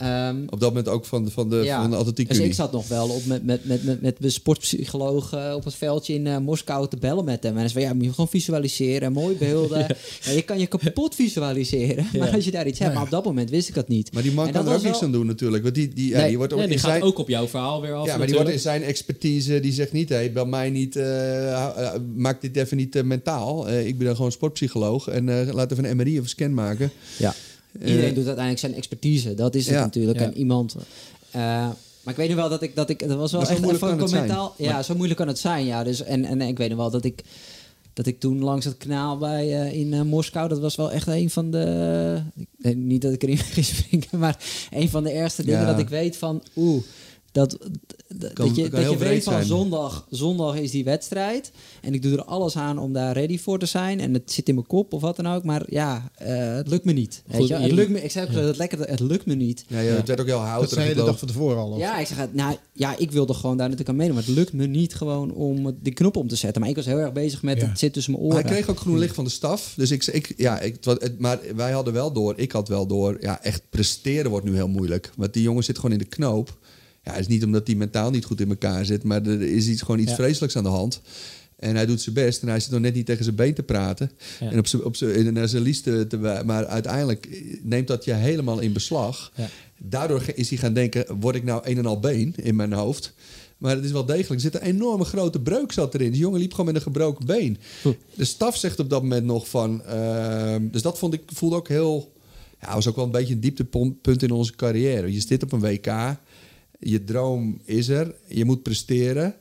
Ehm, Op dat moment ook van de, van de, ja. van de atletiek dus ik zat nog wel op met, met, met, met, met de sportpsycholoog eh, op het veldje in eh, Moskou te bellen met hem. En hij zei, ja, moet je gewoon visualiseren, mooi beelden. ja. je kan je kapot visualiseren, maar als je daar iets hebt. Maar op dat moment wist ik dat niet. Maar die man En kan er ook niks wel- aan doen natuurlijk. Want die, die, ja, Nee. die wordt in die gaat zijn... ook op jouw verhaal weer af. Ja, maar die wordt in zijn expertise, die zegt niet, hey, bel mij niet, eh, uh, maak dit even niet mentaal. Eh, ik ben dan gewoon sportpsycholoog en eh, laat even een MRI of een scan maken. Ja. Eh, Iedereen doet uiteindelijk zijn expertise, dat is het Ja. natuurlijk. Ja. En iemand... eh, maar ik weet nog wel dat ik... Dat, ik, dat was wel echt moeilijk even commentaal. Ja, zo moeilijk kan het zijn, ja. Dus, en, en ik weet nog wel dat ik... Dat ik toen langs het kanaal bij, eh, in Moskou, dat was wel echt een van de. ik- nee, niet dat ik erin ging springen, maar een van de ergste dingen Ja. dat ik weet van. Oeh, Dat, dat, Kan- dat je, dat je weet van zijn. zondag, zondag is die wedstrijd. En ik doe er alles aan om daar ready voor te zijn. En het zit in mijn kop of wat dan ook. Maar ja, eh, het lukt me niet. Weet Goed, je? je- Het lukt me, ik zei ook het lekker, het lukt me niet. Ja, ja, het werd ook heel Dat houterig. zei je de dag van tevoren al. of? Ja, ik zeg, nou, ja, ik wilde gewoon daar natuurlijk aan meedoen. Maar het lukt me niet gewoon om die knop om te zetten. Maar ik was heel erg bezig met Ja. het zit tussen mijn Maar oren. hij kreeg ook groen licht van de staf. Dus ik, ik ja, ik, het- maar wij hadden wel door, ik had wel door, ja, echt presteren wordt nu heel moeilijk. Want die jongen zit gewoon in de knoop. Ja, het is niet omdat hij mentaal niet goed in elkaar zit, maar er is iets, gewoon iets Ja. vreselijks aan de hand. En hij doet zijn best en hij zit nog net niet tegen zijn been te praten. Ja. En op zijn, op zijn, naar zijn lies te, Maar uiteindelijk neemt dat je helemaal in beslag. Ja. Daardoor is hij gaan denken, word ik nou een en al been in mijn hoofd? Maar het is wel degelijk. Er zit een enorme grote breuk zat erin. Die jongen liep gewoon met een gebroken been. De staf zegt op dat moment nog van... ehm, dus dat vond ik, voelde ook heel... Ja, was ook wel een beetje een dieptepunt in onze carrière. Je zit op een WK. Je droom is er. Je moet presteren.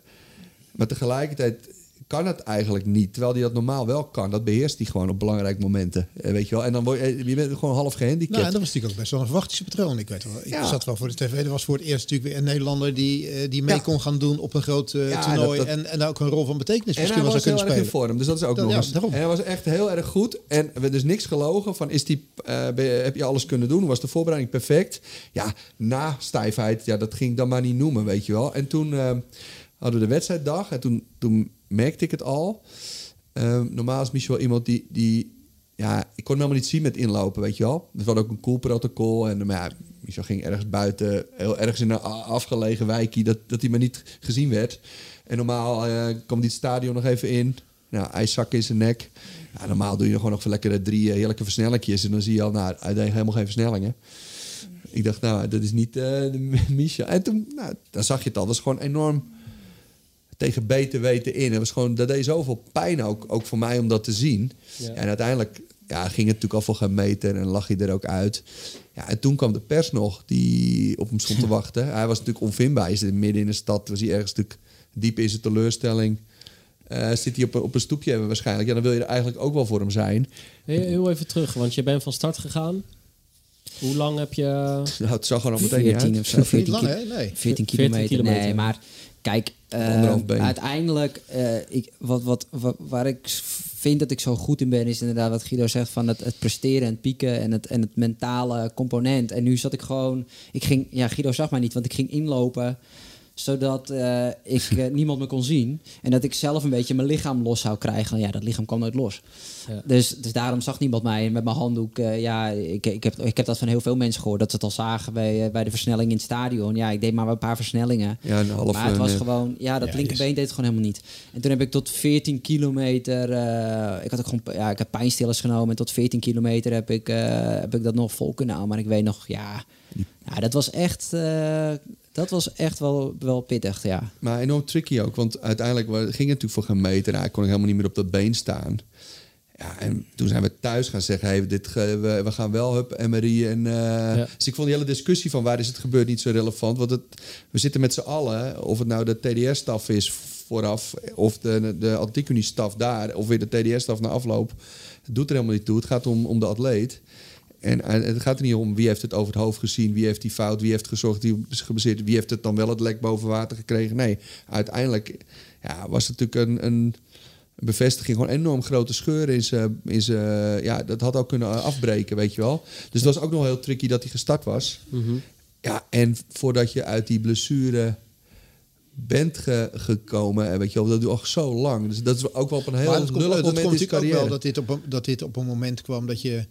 Maar tegelijkertijd kan het eigenlijk niet. Terwijl hij dat normaal wel kan. Dat beheerst hij gewoon op belangrijke momenten. Eh, Weet je wel. En dan word je, je bent gewoon half gehandicapt. Nou, en dat was natuurlijk ook best wel een verwachtingspatroon. Ik weet wel. Ik Ja. zat wel voor de tv. Er was voor het eerst natuurlijk weer een Nederlander die, eh, die mee Ja. kon gaan doen op een groot eh, toernooi. En, en daar ook een rol van betekenis En misschien was heel in spelen. vorm, dus dat is ook Dat- nog eens. En hij was echt heel erg goed. En we dus niks gelogen van, is die, eh, je- heb je alles kunnen doen? Was de voorbereiding perfect? Ja, na stijfheid, ja, dat ging ik dan maar niet noemen, weet je wel. En toen eh, hadden we de wedstrijddag en toen, toen merkte ik het al. Eh, normaal is Michel iemand die, die... Ja, ik kon hem helemaal niet zien met inlopen, weet je wel. Er was ook een cool protocol. En maar ja, Michel ging ergens buiten, heel ergens in een afgelegen wijkje... dat, dat hij maar niet gezien werd. En normaal eh, kwam die het stadion nog even in. Nou, ijszak in zijn nek. Ja, normaal doe je gewoon nog lekkere drie eh, heerlijke versnellingjes. En dan zie je al, nou, uiteindelijk helemaal geen versnellingen. Ik dacht, nou, dat is niet de Michel. En toen, nou, dan zag je het al. Dat was gewoon enorm tegen beter weten in. Het was gewoon, dat deed zoveel pijn ook, ook voor mij om dat te zien. Ja. En uiteindelijk ja, ging het natuurlijk al voor geen meter en lag hij er ook uit. Ja, en toen kwam de pers nog die op hem stond te wachten. Hij was natuurlijk onvindbaar. Hij zit midden in de stad. Was hij ergens natuurlijk diep in zijn teleurstelling. Eh, zit hij op, een- op een stoepje waarschijnlijk. Ja, dan wil je er eigenlijk ook wel voor hem zijn. Heel, heel even terug, want je bent van start gegaan. Hoe lang heb je... Nou, het zag er al meteen niet 14 uit. of zo. Niet 14, lang, ki- hè? Nee. 14 14 kilometer. kilometer. Nee, maar kijk, eh, uiteindelijk, eh, ik, wat, wat, wat, waar ik vind dat ik zo goed in ben, is inderdaad wat Guido zegt van het, het presteren en het pieken en het, en het mentale component. En nu zat ik gewoon, ik ging, ja, Guido zag mij niet, want ik ging inlopen zodat eh, ik eh, niemand me kon zien. En dat ik zelf een beetje mijn lichaam los zou krijgen. Ja, dat lichaam kwam nooit los. Ja. Dus, dus daarom zag niemand mij met mijn handdoek. eh, ja, ik, ik, heb, ik heb dat van heel veel mensen gehoord. Dat ze het al zagen bij, bij de versnelling in het stadion. Ja, ik deed maar een paar versnellingen. Ja, een half, maar het was gewoon... Ja, dat Ja, linkerbeen yes. deed het gewoon helemaal niet. En toen heb ik tot 14 kilometer... eh, ik had ook gewoon... Ja, ik heb pijnstillers genomen. En tot 14 kilometer heb ik, eh, heb ik dat nog vol kunnen houden. Maar ik weet nog... Ja, ja dat was echt... eh, dat was echt wel, wel pittig, ja. Maar enorm tricky ook, want uiteindelijk ging het natuurlijk voor geen meter. Hij kon ik helemaal niet meer op dat been staan. Ja, en toen zijn we thuis gaan zeggen, hey, dit, we, we gaan wel, hup, MRI. En, eh, Dus ik vond die hele discussie van waar is het gebeurd niet zo relevant. Want het, we zitten met z'n allen, of het nou de TDS-staf is vooraf... of de, de Atletiekunie-staf daar, of weer de TDS-staf na afloop. Het doet er helemaal niet toe. Het gaat om, om de atleet. En eh, het gaat er niet om wie heeft het over het hoofd gezien, wie heeft die fout, wie heeft gezorgd, wie is gebaseerd, wie heeft het dan wel het lek boven water gekregen. Nee, uiteindelijk ja, was het natuurlijk een, een bevestiging, gewoon enorm grote scheur in zijn, in zijn, ja, dat had ook kunnen afbreken, weet je wel. Dus het was ook nog heel tricky dat hij gestart was. Mhm. Ja, en voordat je uit die blessure bent ge- gekomen, en weet je wel, dat duurt al zo lang. Dus dat is ook wel op een heel dat dat moment komt natuurlijk ook carrière. wel dat dit, op een, dat dit op een moment kwam dat je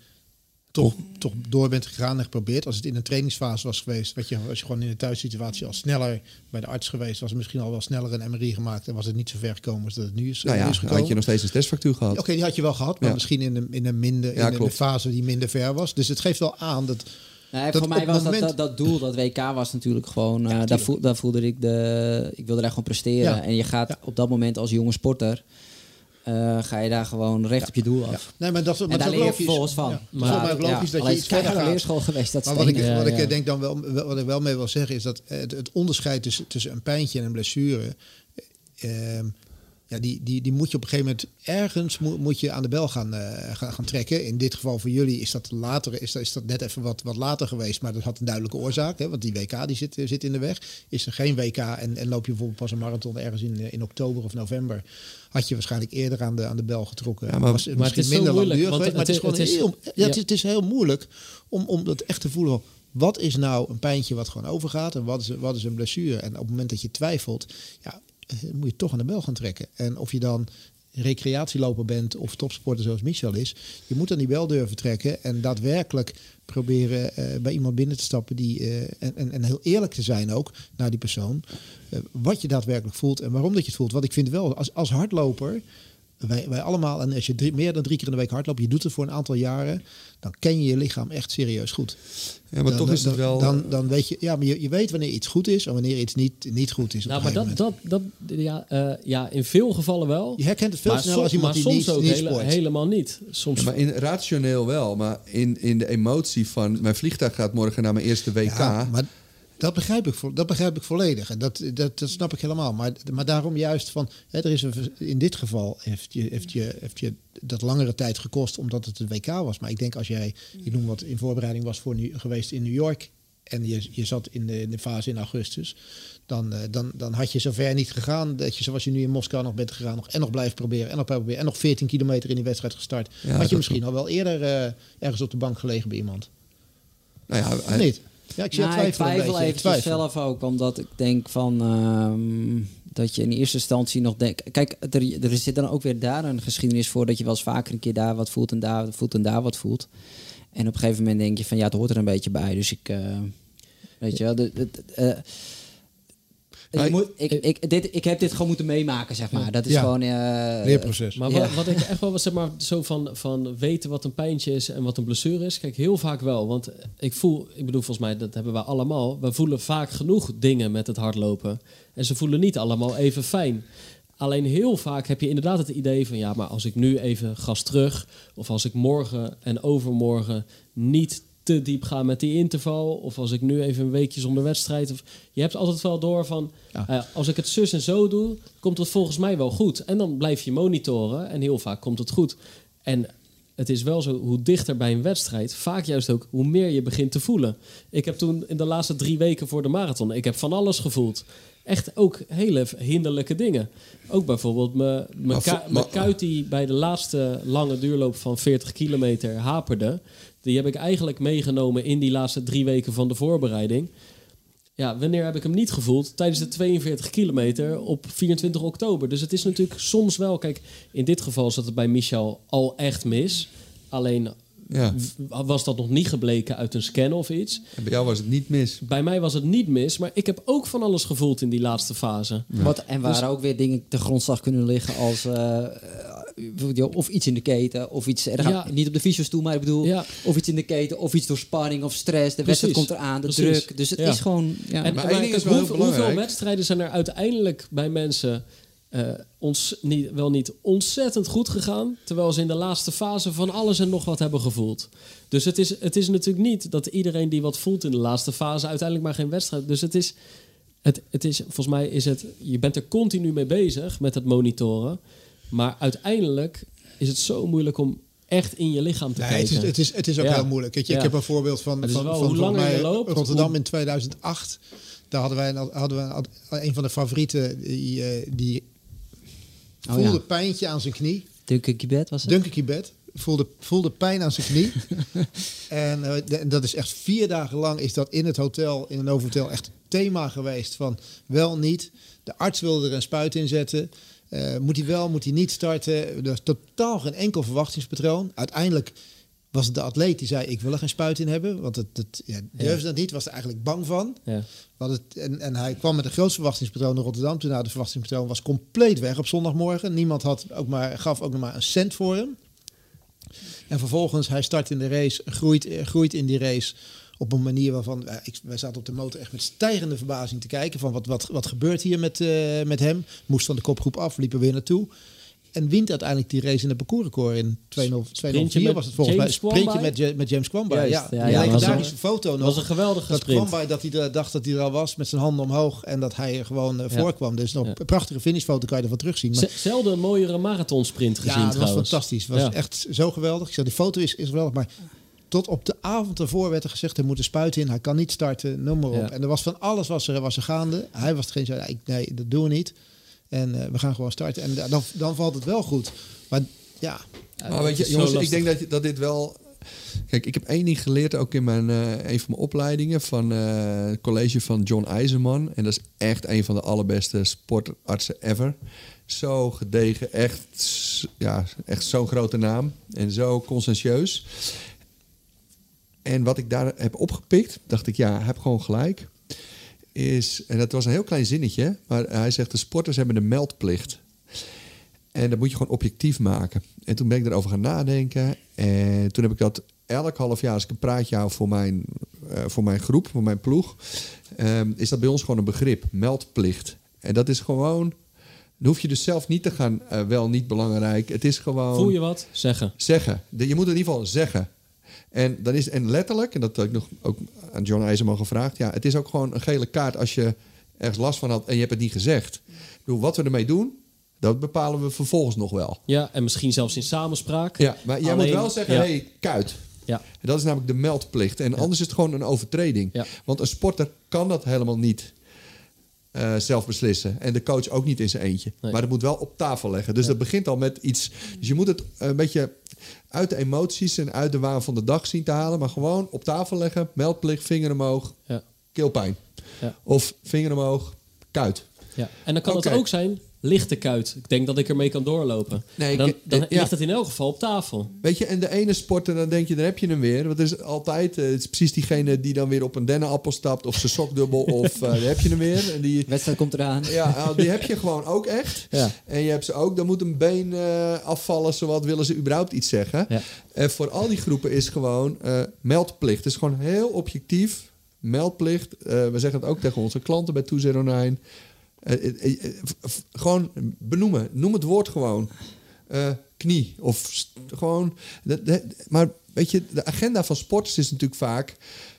toch, toch door bent gegaan en geprobeerd. Als het in een trainingsfase was geweest, weet je, als je gewoon in de thuissituatie al sneller bij de arts geweest, was misschien al wel sneller een MRI gemaakt en was het niet zo ver gekomen als dat het nu is, nou nu ja, is gekomen. had je nog steeds een testfactuur gehad. Oké, die had je wel gehad, maar Ja. misschien in een, in een, minder, Ja, in een fase die minder ver was. Dus het geeft wel aan dat Nee, Dat voor mij was dat, moment- dat, dat doel, dat WK was natuurlijk gewoon... eh, daar, tuurlijk. voel, daar voelde ik de... Ik wilde daar gewoon presteren. Ja. En je gaat Ja. op dat moment als jonge sporter... eh, ga je daar gewoon recht op je doel af. Nee, maar dat, maar En dat daar is leer ook je vervolgens van. Ja, Maar- maar, ook logisch dat Alleen je iets verder gaat. leerschool geweest, dat Maar wat ik, wat ik ja. denk dan wel, wel- wat ik wel mee wil zeggen is dat het, het onderscheid tussen, tussen een pijntje en een blessure. ehm, ja, die, die, die moet je op een gegeven moment ergens moet, moet je aan de bel gaan, eh, gaan, gaan trekken. In dit geval voor jullie is dat later, is dat, is dat net even wat, wat later geweest, maar dat had een duidelijke oorzaak. Hè, want die WK die zit, zit in de weg. Is er geen WK en, en loop je bijvoorbeeld pas een marathon ergens in, eh, in oktober of november, had je waarschijnlijk eerder aan de, aan de bel getrokken. Ja, maar- was maar misschien het is minder moeilijk, geweest, maar het is het is- heel, ja, het, is, het is heel moeilijk om, om dat echt te voelen. Wat is nou een pijntje wat gewoon overgaat en wat is, wat is een blessure? En op het moment dat je twijfelt, ja, eh, moet je toch aan de bel gaan trekken. En of je dan recreatieloper bent of topsporter zoals Michel is, je moet aan die bel durven trekken en daadwerkelijk proberen eh, bij iemand binnen te stappen die eh, en, en, heel eerlijk te zijn ook naar die persoon. eh, wat je daadwerkelijk voelt en waarom dat je het voelt. Want ik vind wel, als, als hardloper, wij, wij allemaal, en als je drie, meer dan drie keer in de week hardloopt, je doet het voor een aantal jaren, dan ken je je lichaam echt serieus goed. Ja, maar dan, toch is het wel... Dan, dan weet je, ja, maar je, je weet wanneer iets goed is en wanneer iets niet, niet goed is. Op Nou, maar dat, dat, dat ja, eh, ja, in veel gevallen wel. je herkent het veel maar sneller soms, als iemand maar die soms niet, ook niet hele- helemaal niet. Soms Ja, maar in, rationeel wel, maar in, in de emotie van... Mijn vliegtuig gaat morgen naar mijn eerste WK. Ja, maar dat begrijp ik, dat begrijp ik volledig. En dat, dat, dat snap ik helemaal. Maar, maar daarom juist van, hè, er is een, in dit geval heeft je, heeft, je, heeft je dat langere tijd gekost omdat het het WK was. Maar ik denk als jij, ik noem wat in voorbereiding was voor nu, geweest in New York en je, je zat in de, in de fase in augustus, dan, eh, dan, dan had je zover niet gegaan dat je zoals je nu in Moskou nog bent gegaan nog, en nog blijft proberen en nog proberen en nog 14 kilometer in die wedstrijd gestart. Ja, had je misschien al wel eerder eh, ergens op de bank gelegen bij iemand. Nou ja, hij- niet? Ja, ik zie Nou, ik twijfel twijfel. zelf ook, omdat ik denk van ehm, dat je in eerste instantie nog denkt. Kijk, er, er zit dan ook weer daar een geschiedenis voor dat je wel eens vaker een keer daar wat voelt en daar wat voelt en daar wat voelt. En op een gegeven moment denk je van ja, het hoort er een beetje bij. Dus ik, eh, weet je wel, de, de- de- Nou, ik, moet, ik, ik, dit, ik heb dit gewoon moeten meemaken, zeg maar. Dat is Ja. gewoon... eh, Leerproces. Maar Ja. wat, wat ik echt wel was, zeg maar, zo van, van weten wat een pijntje is en wat een blessure is. Kijk, heel vaak wel. Want ik voel, ik bedoel, volgens mij, dat hebben we allemaal. We voelen vaak genoeg dingen met het hardlopen. En ze voelen niet allemaal even fijn. Alleen heel vaak heb je inderdaad het idee van, ja, maar als ik nu even gas terug. Of als ik morgen en overmorgen niet te diep ga met die interval. Of als ik nu even een weekje zonder wedstrijd. Of, je hebt altijd wel door van, Ja. eh, als ik het zus en zo doe, komt het volgens mij wel goed. En dan blijf je monitoren en heel vaak komt het goed. En het is wel zo, hoe dichter bij een wedstrijd, vaak juist ook hoe meer je begint te voelen. Ik heb toen in de laatste drie weken voor de marathon, ik heb van alles gevoeld. Echt ook hele hinderlijke dingen. Ook bijvoorbeeld mijn, mijn, ku- kuit die bij de laatste lange duurloop van 40 kilometer haperde. Die heb ik eigenlijk meegenomen in die laatste drie weken van de voorbereiding. Ja, wanneer heb ik hem niet gevoeld? Tijdens de 42 kilometer op 24 oktober. Dus het is natuurlijk soms wel... Kijk, in dit geval zat het bij Michel al echt mis. Alleen ja. was dat nog niet gebleken uit een scan of iets. En bij jou was het niet mis. Bij mij was het niet mis, maar ik heb ook van alles gevoeld in die laatste fase. Wat, en waar ook weer dingen te grondslag kunnen liggen als eh, of iets in de keten of iets er gaat Ja. niet op de fysiostoel, maar ik bedoel Ja. of iets in de keten of iets door spanning of stress. De wedstrijd komt eraan, de Precies. druk. Dus het Ja. is gewoon. Ja. En, Maar is wel hoeveel, wedstrijden zijn er uiteindelijk bij mensen eh, ons, niet, wel niet ontzettend goed gegaan, terwijl ze in de laatste fase van alles en nog wat hebben gevoeld. Dus het is, het is natuurlijk niet dat iedereen die wat voelt in de laatste fase uiteindelijk maar geen wedstrijd. Dus het is, het, het is, volgens mij is het, je bent er continu mee bezig met het monitoren, maar uiteindelijk is het zo moeilijk om echt in je lichaam te Nee, het, kijken. is, het, is, het is ook Ja. heel moeilijk. Ja. Ik heb een voorbeeld van, Het van, wel van mij loopt, Rotterdam hoe- in 2008. Daar hadden wij, een, hadden we een, van de favorieten die, eh, die Oh, voelde ja. pijntje aan zijn knie. Duncan Kibet was het? Duncan Kibet voelde, voelde pijn aan zijn knie. en eh, de- dat is echt vier dagen lang is dat in het hotel, in een overhotel, echt thema geweest van wel niet. De arts wilde er een spuit in zetten. Eh, moet hij wel, moet hij niet starten? Er is totaal geen enkel verwachtingspatroon. Uiteindelijk was het de atleet die zei: Ik wil er geen spuit in hebben. Want het, het ja, durfde dat niet, was er eigenlijk bang van. ja. Want het, en, en hij kwam met een groot verwachtingspatroon naar Rotterdam. Toen nou, de verwachtingspatroon was compleet weg op zondagmorgen. Niemand had ook maar, gaf ook nog maar een cent voor hem. En vervolgens, hij start in de race, groeit, groeit in die race op een manier waarvan... eh, ik, wij zaten op de motor echt met stijgende verbazing te kijken... van wat, wat, wat gebeurt hier met, eh, met hem. Moest van de kopgroep af, liepen weer naartoe. En wint uiteindelijk die race in de parcoursrecord in 204 met was het volgens mij. Sprintje met, met James Kwambai. Juist, Ja, ja, ja, legendarische een- foto Dat nog. was een geweldige Dat sprint. Dat hij dacht dat hij er al was met zijn handen omhoog. En dat hij er gewoon eh, voorkwam. Dus nog een prachtige finishfoto kan je ervan terugzien. Maar, Z- Zelden een mooiere marathonsprint gezien ja, dat was trouwens. fantastisch. Het was echt zo geweldig. Ik die foto is, is geweldig. Maar tot op de avond ervoor werd er gezegd... hij moet een spuit in, hij kan niet starten, noem maar op. Ja. En er was van alles was er, was er gaande. Hij was degene die zei, ik- nee, dat doen we niet. En eh, we gaan gewoon starten. En da- dan, dan valt het wel goed. Maar ja, Maar weet je, jongens, ik denk dat, je- dat dit wel... Kijk, ik heb één ding geleerd ook in mijn, eh, een van mijn opleidingen van eh, het college van John IJzerman. En dat is echt een van de allerbeste sportartsen ever. Zo gedegen, echt, ja, echt zo'n grote naam en zo conscientieus. En wat ik daar heb opgepikt, dacht ik, ja, heeft gewoon gelijk. Is, en dat was een heel klein zinnetje, maar hij zegt: de sporters hebben de meldplicht. En dat moet je gewoon objectief maken. En toen ben ik erover gaan nadenken. En toen heb ik dat elk half jaar, als ik een praatje hou voor mijn, eh, voor mijn groep, voor mijn ploeg, ehm, is dat bij ons gewoon een begrip: meldplicht. En dat is gewoon. Dan hoef je dus zelf niet te gaan, eh, wel niet belangrijk. Het is gewoon Voel je wat? Zeggen. zeggen. De- je moet in ieder geval zeggen. En, dan is, en letterlijk, en dat heb ik nog ook aan John IJzerman gevraagd... ja, het is ook gewoon een gele kaart als je ergens last van had... en je hebt het niet gezegd. Bedoel, wat we ermee doen, dat bepalen we vervolgens nog wel. Ja, en misschien zelfs in samenspraak. Ja, maar jij Alleen- moet wel zeggen, ja. hé, hey, kuit. Ja. Dat is namelijk de meldplicht. En anders is het gewoon een overtreding. Ja. Want een sporter kan dat helemaal niet eh, zelf beslissen. En de coach ook niet in zijn eentje. Nee. Maar het moet wel op tafel leggen. Dus dat begint al met iets... Dus je moet het een beetje uit de emoties en uit de waan van de dag zien te halen. Maar gewoon op tafel leggen. Meldplicht, vinger omhoog, Ja. keelpijn. Ja. Of vinger omhoog, kuit. Ja. En dan kan het ook zijn lichte kuit. Ik denk dat ik ermee kan doorlopen. Nee, dan dan ja. ligt het in elk geval op tafel. Weet je, en de ene sporter, dan denk je, daar heb je hem weer. Want het is altijd, eh, het is precies diegene die dan weer op een dennenappel stapt... of zijn sokdubbel, of eh, daar heb je hem weer. En die, wedstrijd komt eraan. ja, nou, die heb je gewoon ook echt. Ja. En je hebt ze ook, dan moet een been eh, afvallen... zowat willen ze überhaupt iets zeggen. Ja. En voor al die groepen is gewoon eh, meldplicht. Het is gewoon heel objectief. Meldplicht. Eh, we zeggen het ook tegen onze klanten bij 209. Eh, eh, eh, f- f- gewoon benoemen. Noem het woord gewoon. Eh, knie. Of st- gewoon. de- de- maar weet je, de agenda van sporters is natuurlijk vaak.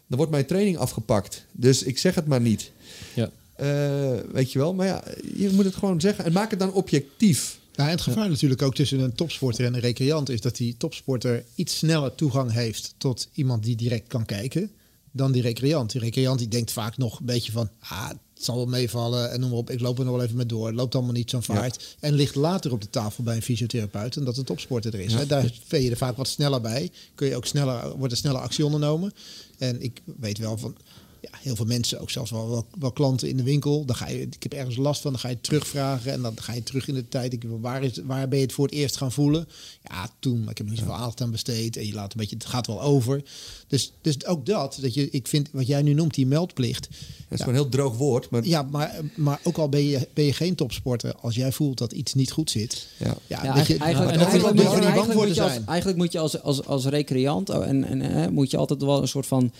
Dan wordt mijn training afgepakt. Dus ik zeg het maar niet. Ja. Eh, weet je wel. Maar ja, je moet het gewoon zeggen. En maak het dan objectief. Nou, en het gevaar natuurlijk ook tussen een topsporter en een recreant is dat die topsporter iets sneller toegang heeft tot iemand die direct kan kijken dan die recreant. Die recreant die denkt vaak nog een beetje van, ah, het zal wel meevallen en noem maar op, ik loop er nog wel even mee door. Het loopt allemaal niet zo'n vaart. En ligt later op de tafel bij een fysiotherapeut en dat een topsporter er is. Daar ben je er vaak wat sneller bij. Kun je ook sneller, wordt er sneller actie ondernomen. En ik weet wel van, ja, heel veel mensen, ook zelfs wel, wel, wel klanten in de winkel. Dan ga je, ik heb ergens last van, dan ga je terugvragen en dan ga je terug in de tijd. Ik, waar, is, waar ben je het voor het eerst gaan voelen? Ja, toen, maar ik heb er niet zoveel aandacht aan besteed en je laat een beetje, het gaat wel over. Dus, dus ook dat, dat je, ik vind wat jij nu noemt, die meldplicht. Dat is gewoon een heel droog woord. Maar Ja, maar, maar ook al ben je, ben je geen topsporter, als jij voelt dat iets niet goed zit. ja. Ja, Ja, dat je, eigenlijk, je moet je, eigenlijk, moet je als, zijn. eigenlijk moet je als, als, als recreant oh, en, en, eh, moet je altijd wel een soort van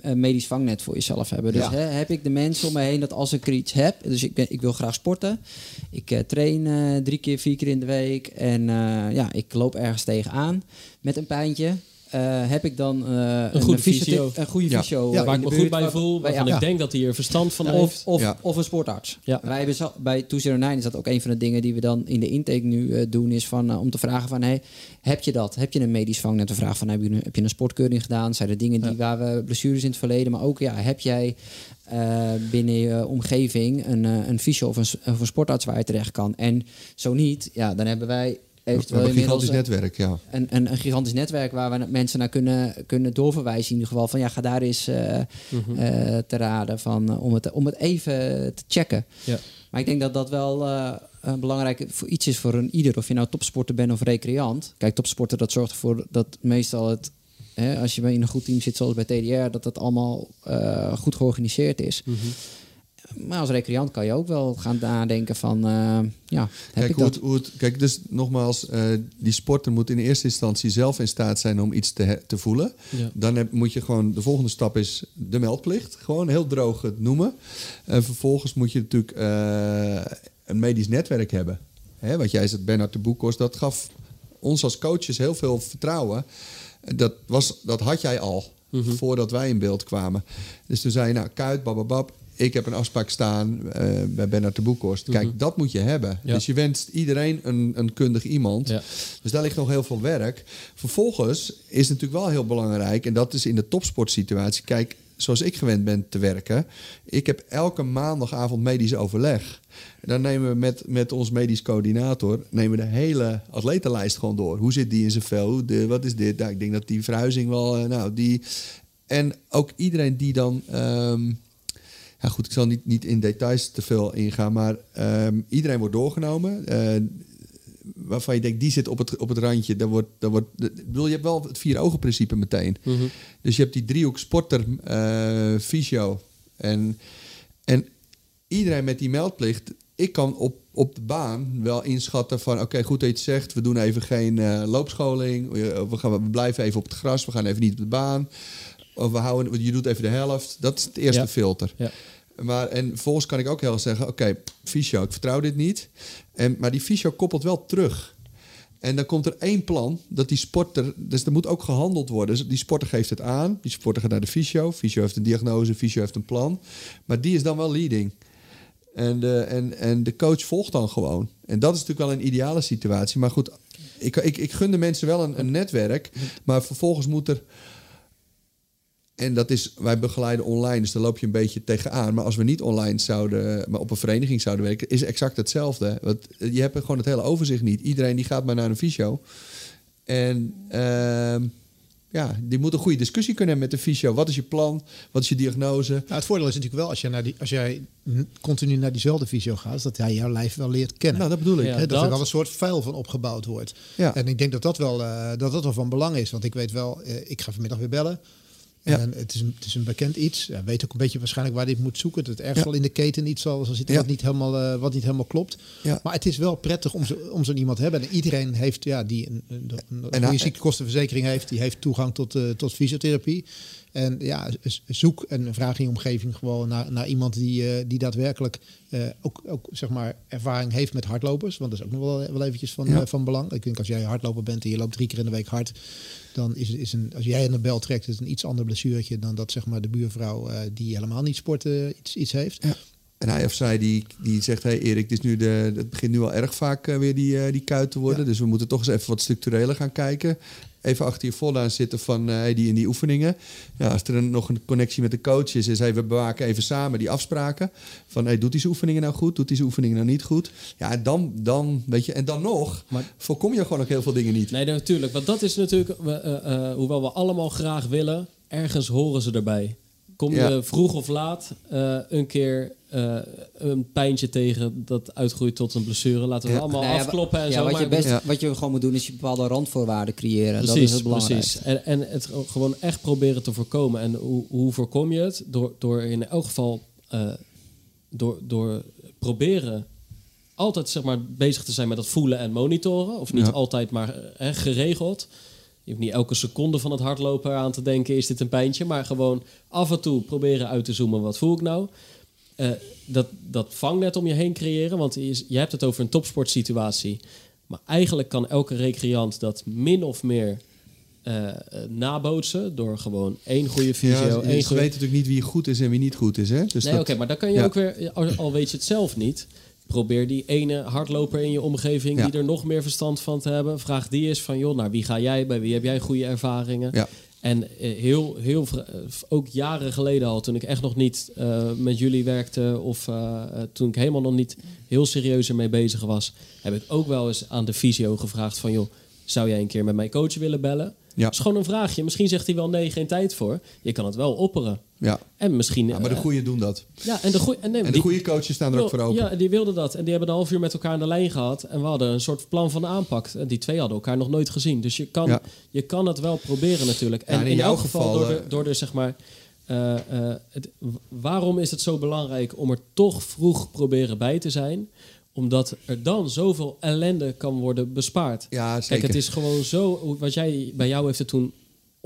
eh, medisch vangnet voor jezelf hebben. Dus Ja. hè, heb ik de mensen om me heen dat als ik er iets heb, dus ik, ben, ik wil graag sporten. Ik eh, train eh, drie keer, vier keer in de week en eh, ja, ik loop ergens tegenaan met een pijntje. Eh, heb ik dan eh, een, goede fysio. Een goede Ja. fysio. Ja, in Waar ik me goed bij voel, waar- waarvan ja. ik denk dat hij er verstand van Of, heeft. of, Ja. of een sportarts. Ja. Wij hebben zo, bij 209 is dat ook een van de dingen die we dan in de intake nu eh, doen. Is van, eh, om te vragen van, hey, heb je dat? Heb je een medisch vangnet? Te vragen van, heb je, een- heb je een sportkeuring gedaan? Zijn er dingen die, Ja. waar we blessures in het verleden? Maar ook, ja, heb jij eh, binnen je omgeving een, eh, een fysio of een, of een sportarts waar je terecht kan? En zo niet, ja, dan hebben wij eventueel een gigantisch eh, netwerk, ja. een, een, een gigantisch netwerk waar we mensen naar kunnen, kunnen doorverwijzen. In ieder geval van ja, ga daar eens eh, te raden van, om, het, om het even te checken. Ja. Maar ik denk dat dat wel een belangrijk voor iets is voor een ieder. Of je nou topsporter bent of recreant. Kijk, topsporter dat zorgt ervoor dat meestal het... Hè, als je bij in een goed team zit zoals bij TDR... dat het allemaal goed georganiseerd is. Mhm. Maar als recreant kan je ook wel gaan nadenken van... eh, ja, heb Kijk, ik hoe dat? het, hoe het, kijk, dus nogmaals, eh, die sporter moet in eerste instantie zelf in staat zijn om iets te, te voelen. Ja. Dan heb, moet je gewoon, de volgende stap is de meldplicht. Gewoon heel droog het noemen. En vervolgens moet je natuurlijk eh, een medisch netwerk hebben. Hè, wat jij zegt, Bernard de Boekos, dat gaf ons als coaches heel veel vertrouwen. Dat, was, dat had jij al voordat wij in beeld kwamen. Dus toen zei je, nou, Kuit, bababab, ik heb een afspraak staan eh, bij Bernard de Boekhorst. Kijk, dat moet je hebben. Ja. Dus je wenst iedereen een, een kundig iemand. Ja. Dus daar ligt nog heel veel werk. Vervolgens is het natuurlijk wel heel belangrijk... en dat is in de topsportsituatie... kijk, zoals ik gewend ben te werken... ik heb elke maandagavond medisch overleg. Dan nemen we met, met ons medisch coördinator... nemen we de hele atletenlijst gewoon door. Hoe zit die in zijn vel? De, wat is dit? Nou, ik denk dat die verhuizing wel... eh, nou, die... En ook iedereen die dan... ehm, ja, goed, ik zal niet, niet in details te veel ingaan, maar ehm, iedereen wordt doorgenomen. eh, waarvan je denkt, die zit op het, op het randje. Daar wordt, daar wordt, ik bedoel, je hebt wel het vier ogen principe meteen. Dus je hebt die driehoek sporter, eh fysio en, en iedereen met die meldplicht. Ik kan op, op de baan wel inschatten van... oké, goed dat je het zegt. We doen even geen eh, loopscholing. We, we, gaan, we blijven even op het gras. We gaan even niet op de baan. Of we houden, je doet even de helft. Dat is het eerste Ja. filter. Ja. Maar, en vervolgens kan ik ook heel zeggen... oké, fysio, ik vertrouw dit niet. En, maar die fysio koppelt wel terug. En dan komt er één plan dat die sporter... Dus er moet ook gehandeld worden. Dus die sporter geeft het aan. Die sporter gaat naar de fysio. Fysio heeft een diagnose, fysio heeft een plan. Maar die is dan wel leading. En de, en, en de coach volgt dan gewoon. En dat is natuurlijk wel een ideale situatie. Maar goed, ik, ik, ik gun de mensen wel een, een netwerk. Maar vervolgens moet er... En dat is, wij begeleiden online, dus daar loop je een beetje tegenaan. Maar als we niet online zouden, maar op een vereniging zouden werken, is exact hetzelfde. Want je hebt gewoon het hele overzicht niet. Iedereen die gaat maar naar een fysio. En ehm, ja, die moet een goede discussie kunnen hebben met de fysio. Wat is je plan? Wat is je diagnose? Nou, het voordeel is natuurlijk wel als, je naar die, als jij continu naar diezelfde visio gaat, is dat hij jouw lijf wel leert kennen. Nou, dat bedoel ik. Ja. Dat, er wel een soort vuil van opgebouwd wordt. Ja. En ik denk dat dat wel, eh, dat dat wel van belang is. Want ik weet wel, eh, ik ga vanmiddag weer bellen. Ja. En het is, een, het is een bekend iets. Hij weet ook een beetje waarschijnlijk waar hij moet zoeken. Dat het ergens Ja. wel in de keten iets zal, zitten wat, niet helemaal, eh, wat niet helemaal klopt. Ja. Maar het is wel prettig om, zo, om zo'n iemand te hebben. En iedereen heeft, ja, die een, een, een En goede hij- ziektekostenverzekering heeft, die heeft toegang tot, eh, tot fysiotherapie. En ja, zoek en vraag in je omgeving gewoon naar, naar iemand die, eh, die daadwerkelijk eh, ook, ook zeg maar ervaring heeft met hardlopers. Want dat is ook nog wel, wel eventjes van, Ja. eh, van belang. Ik denk als jij hardloper bent en je loopt drie keer in de week hard, dan is, is een, als jij een bel trekt, is het een iets ander blessuurtje dan dat zeg maar de buurvrouw die helemaal niet sporten iets, iets heeft. Ja. En hij of zij die, die zegt: Hé hey Erik, dit is nu de, het begint nu al erg vaak weer die, eh, die kuit te worden. Ja. Dus we moeten toch eens even wat structureler gaan kijken. Even achter je voldaan zitten van eh, hey, die in die oefeningen. Ja, als er een, nog een connectie met de coach is, is hey, we bewaken even samen die afspraken. Van hey, doet die oefeningen nou goed? Doet die oefeningen nou niet goed? Ja, dan, dan weet je, en dan nog Maar- voorkom je gewoon ook heel veel dingen niet. Nee, natuurlijk. Want dat is natuurlijk, we, eh, eh, hoewel we allemaal graag willen, ergens horen ze erbij. Kom je Ja. vroeg of laat eh, een keer eh, een pijntje tegen dat uitgroeit tot een blessure. Laten we Ja. allemaal Nou ja, afkloppen en ja, zo. wat, maar je best, Ja. wat je gewoon moet doen, is je bepaalde randvoorwaarden creëren. dat is Precies, het belangrijkste. precies. En, en het gewoon echt proberen te voorkomen. En hoe, hoe voorkom je het? Door, door in elk geval eh, door, door proberen altijd zeg maar, bezig te zijn met dat voelen en monitoren. Of niet Ja. altijd maar geregeld. Je hoeft niet elke seconde van het hardlopen aan te denken... is dit een pijntje? Maar gewoon af en toe proberen uit te zoomen. Wat voel ik nou? Eh, dat, dat vangnet om je heen creëren. Want je, je hebt het over een topsportsituatie. Maar eigenlijk kan elke recreant dat min of meer eh, nabootsen... door gewoon één goede Ja, fysio, je weet natuurlijk niet wie goed is en wie niet goed is. Hè? Dus nee, dat- oké, maar dan kan je ja. ook weer, al, al weet je het zelf niet, probeer die ene hardloper in je omgeving Ja. die er nog meer verstand van te hebben. Vraag die eens van, joh, naar wie ga jij, bij wie heb jij goede ervaringen? Ja. En eh, heel, heel, eh, ook jaren geleden al, toen ik echt nog niet eh, met jullie werkte of toen ik helemaal nog niet heel serieus ermee bezig was, heb ik ook wel eens aan de fysio gevraagd van, joh, zou jij een keer met mijn coach willen bellen? Ja. Dat is gewoon een vraagje. Misschien zegt hij wel nee, geen tijd voor. Je kan het wel opperen. Ja. En misschien... Ja, maar de eh, goeie doen dat. ja, en de goeie, en nee, En de die- goede coaches staan er ook voor open. Ja, die wilden dat. En die hebben een half uur met elkaar aan de lijn gehad. En we hadden een soort plan van aanpak. En die twee hadden elkaar nog nooit gezien. Dus je kan, Ja. je kan het wel proberen natuurlijk. En, en in in, jouw elk geval, geval, door, de, eh, door de zeg maar... eh, eh, het, waarom is het zo belangrijk om er toch vroeg proberen bij te zijn? Omdat er dan zoveel ellende kan worden bespaard. Ja, Kijk, zeker. het is gewoon zo... Wat jij, bij jou heeft het toen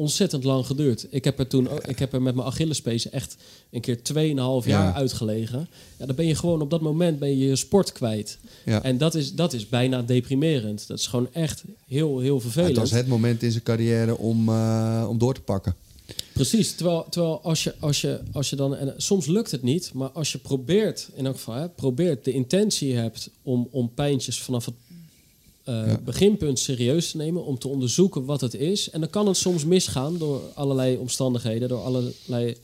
ontzettend lang geduurd. Ik heb er toen ook, ik heb er met mijn Achillespees echt een keer 2,5 jaar Ja. uitgelegen. Ja, dan ben je gewoon op dat moment ben je je sport kwijt. Ja. En dat is, dat is bijna deprimerend. Dat is gewoon echt heel, heel Het vervelend. was het moment in zijn carrière om, eh, om door te pakken. Precies, terwijl, terwijl als, je, als, je, als je dan... En soms lukt het niet, maar als je probeert... In elk geval, hè, probeert, de intentie hebt... om, om pijntjes vanaf het eh, Ja. beginpunt serieus te nemen... om te onderzoeken wat het is. En dan kan het soms misgaan door allerlei omstandigheden... door allerlei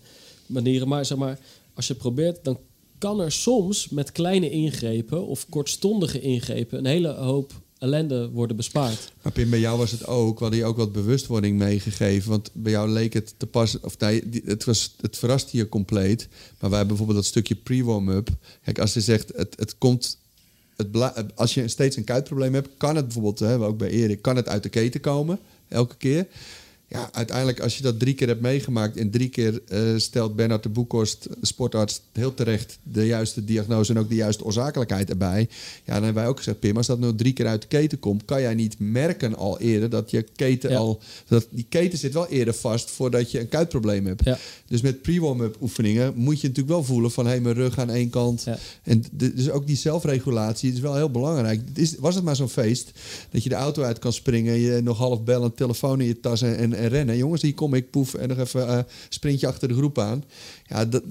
manieren. Maar zeg maar, als je probeert... dan kan er soms met kleine ingrepen... of kortstondige ingrepen... een hele hoop ellende worden bespaard. Maar Pim, bij jou was het ook, hadden je ook wat bewustwording meegegeven. Want bij jou leek het te pas, of nee, het, was, het verraste je compleet. Maar wij hebben bijvoorbeeld dat stukje pre-warm-up. Kijk, als je zegt, het, het komt, het als je steeds een kuitprobleem hebt, kan het bijvoorbeeld, ook bij Erik, kan het uit de keten komen, elke keer. Ja, uiteindelijk als je dat drie keer hebt meegemaakt en drie keer eh, stelt Bernard de Boekhorst, de sportarts, heel terecht de juiste diagnose en ook de juiste oorzakelijkheid erbij. Ja, dan hebben wij ook gezegd, Pim, als dat nou drie keer uit de keten komt, kan jij niet merken al eerder dat je keten Ja. al, dat die keten zit wel eerder vast voordat je een kuitprobleem hebt. Ja. Dus met pre-warm-up oefeningen moet je natuurlijk wel voelen van hé, hey, mijn rug aan één kant. Ja. En dus ook die zelfregulatie is wel heel belangrijk. Het is, was het maar zo'n feest dat je de auto uit kan springen, je nog half bellen, telefoon in je tas en, en, en rennen. Jongens, hier kom ik, poef, en nog even eh sprintje achter de groep aan. Ja, dat,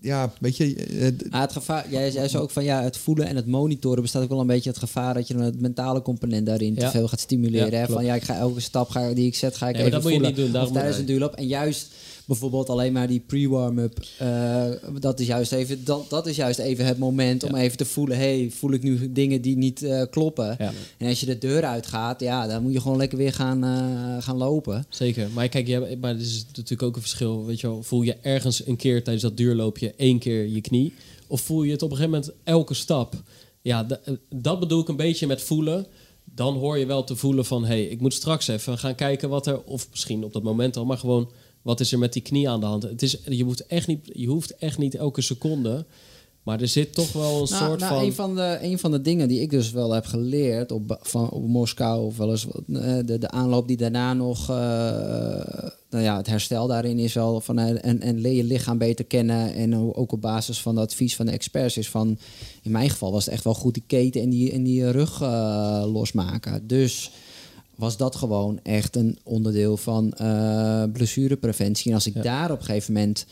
ja weet je. eh, Ah, het gevaar, jij zei ook van ja, het voelen en het monitoren bestaat ook wel een beetje het gevaar dat je dan het mentale component daarin Ja. te veel gaat stimuleren. Ja, hè? klopt. Van ja, ik ga elke stap ga, die ik zet, ga ik Nee, even dat moet je voelen. niet doen, daarom of tijdens een duurloop. En juist bijvoorbeeld alleen maar die pre-warm-up, eh, dat, is juist even, dat, dat is juist even het moment om even te voelen, hey, voel ik nu dingen die niet eh, kloppen? Ja. En als je de deur uitgaat, ja, dan moet je gewoon lekker weer gaan, eh, gaan lopen. Zeker. Maar kijk, je maar er is natuurlijk ook een verschil. Weet je wel, voel je ergens een keer tijdens dat duurloopje één keer je knie? Of voel je het op een gegeven moment elke stap? Ja, da- dat bedoel ik een beetje met voelen. Dan hoor je wel te voelen van... hé, hey, ik moet straks even gaan kijken wat er... of misschien op dat moment al, maar gewoon... wat is er met die knie aan de hand? Het is, je, moet echt niet, je hoeft echt niet elke seconde... maar er zit toch wel een Nou, soort nou, van... Een van, de, een van de dingen die ik dus wel heb geleerd op, van, op Moskou, of wel eens eh, de, de aanloop die daarna nog, eh, nou ja, het herstel daarin is wel van eh, en, en leer je lichaam beter kennen. En ook op basis van de advies van de experts is van, in mijn geval was het echt wel goed die keten en die, en die rug losmaken. Dus was dat gewoon echt een onderdeel van eh, blessurepreventie. En als ik Ja. daar op een gegeven moment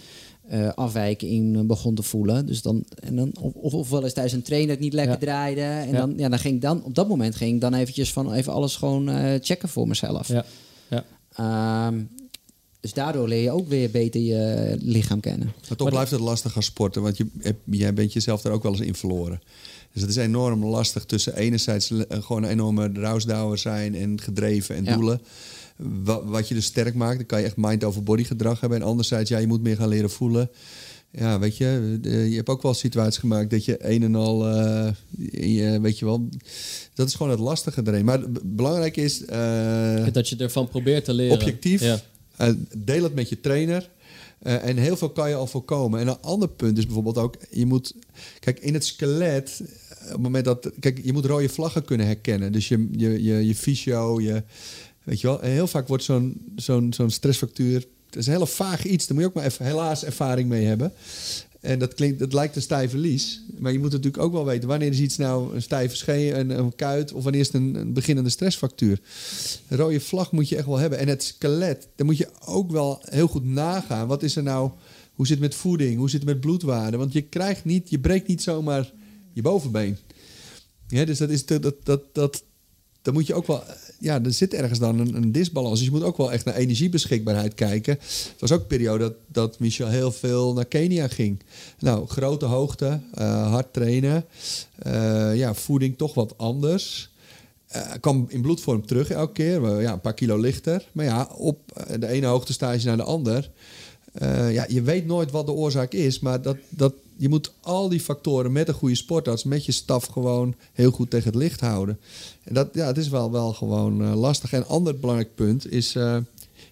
eh afwijken in eh, begon te voelen. Dus dan, en dan, of, of, wel eens tijdens een train dat ik niet lekker Ja. draaide. En Ja. dan, ja, dan ging ik dan, op dat moment ging ik dan eventjes van even alles gewoon eh, checken voor mezelf. Ja, ja. Ehm, dus daardoor leer je ook weer beter je lichaam kennen. Maar toch blijft het lastig als sporten, want je, jij bent jezelf daar ook wel eens in verloren. Dus het is enorm lastig tussen enerzijds eh, gewoon een enorme rousdouwer zijn en gedreven en Ja. doelen. Wat, wat je dus sterk maakt, dan kan je echt mind-over-body gedrag hebben. En anderzijds, ja, je moet meer gaan leren voelen. Ja, weet je, je hebt ook wel situaties gemaakt dat je een en al, eh, je, weet je wel, dat is gewoon het lastige erin. Maar belangrijk is, eh, Dat je ervan probeert te leren. objectief. Ja. Deel het met je trainer. En heel veel kan je al voorkomen. En een ander punt is bijvoorbeeld ook, je moet, kijk, in het skelet, op het moment dat, kijk, je moet rode vlaggen kunnen herkennen. Dus je, je, je, je fysio, je, weet je wel, heel vaak wordt zo'n zo'n zo'n stressfactuur, het is een hele vaag iets, daar moet je ook maar even, helaas ervaring mee hebben. En dat klinkt, dat lijkt een stijve lies. Maar je moet natuurlijk ook wel weten wanneer is iets nou een stijve scheen, een, een kuit, of wanneer is het een, een beginnende stressfactuur. Een rode vlag moet je echt wel hebben. En het skelet, daar moet je ook wel heel goed nagaan. Wat is er nou, hoe zit het met voeding, hoe zit het met bloedwaarde? Want je krijgt niet, je breekt niet zomaar je bovenbeen. Ja, dus dat is dat, dat, dat, dat, dan moet je ook wel, ja, er zit ergens dan een, een disbalans. Dus je moet ook wel echt naar energiebeschikbaarheid kijken. Het was ook een periode dat, dat Michel heel veel naar Kenia ging. Nou, grote hoogte, eh, hard trainen, eh, ja, voeding toch wat anders. Eh, kwam in bloedvorm terug elke keer, ja, een paar kilo lichter. Maar ja, op de ene hoogtestage naar de ander. Ja, je weet nooit wat de oorzaak is, maar dat, dat, je moet al die factoren met een goede sportarts, met je staf gewoon heel goed tegen het licht houden. En dat ja, het is wel, wel gewoon eh, lastig. En een ander belangrijk punt is eh,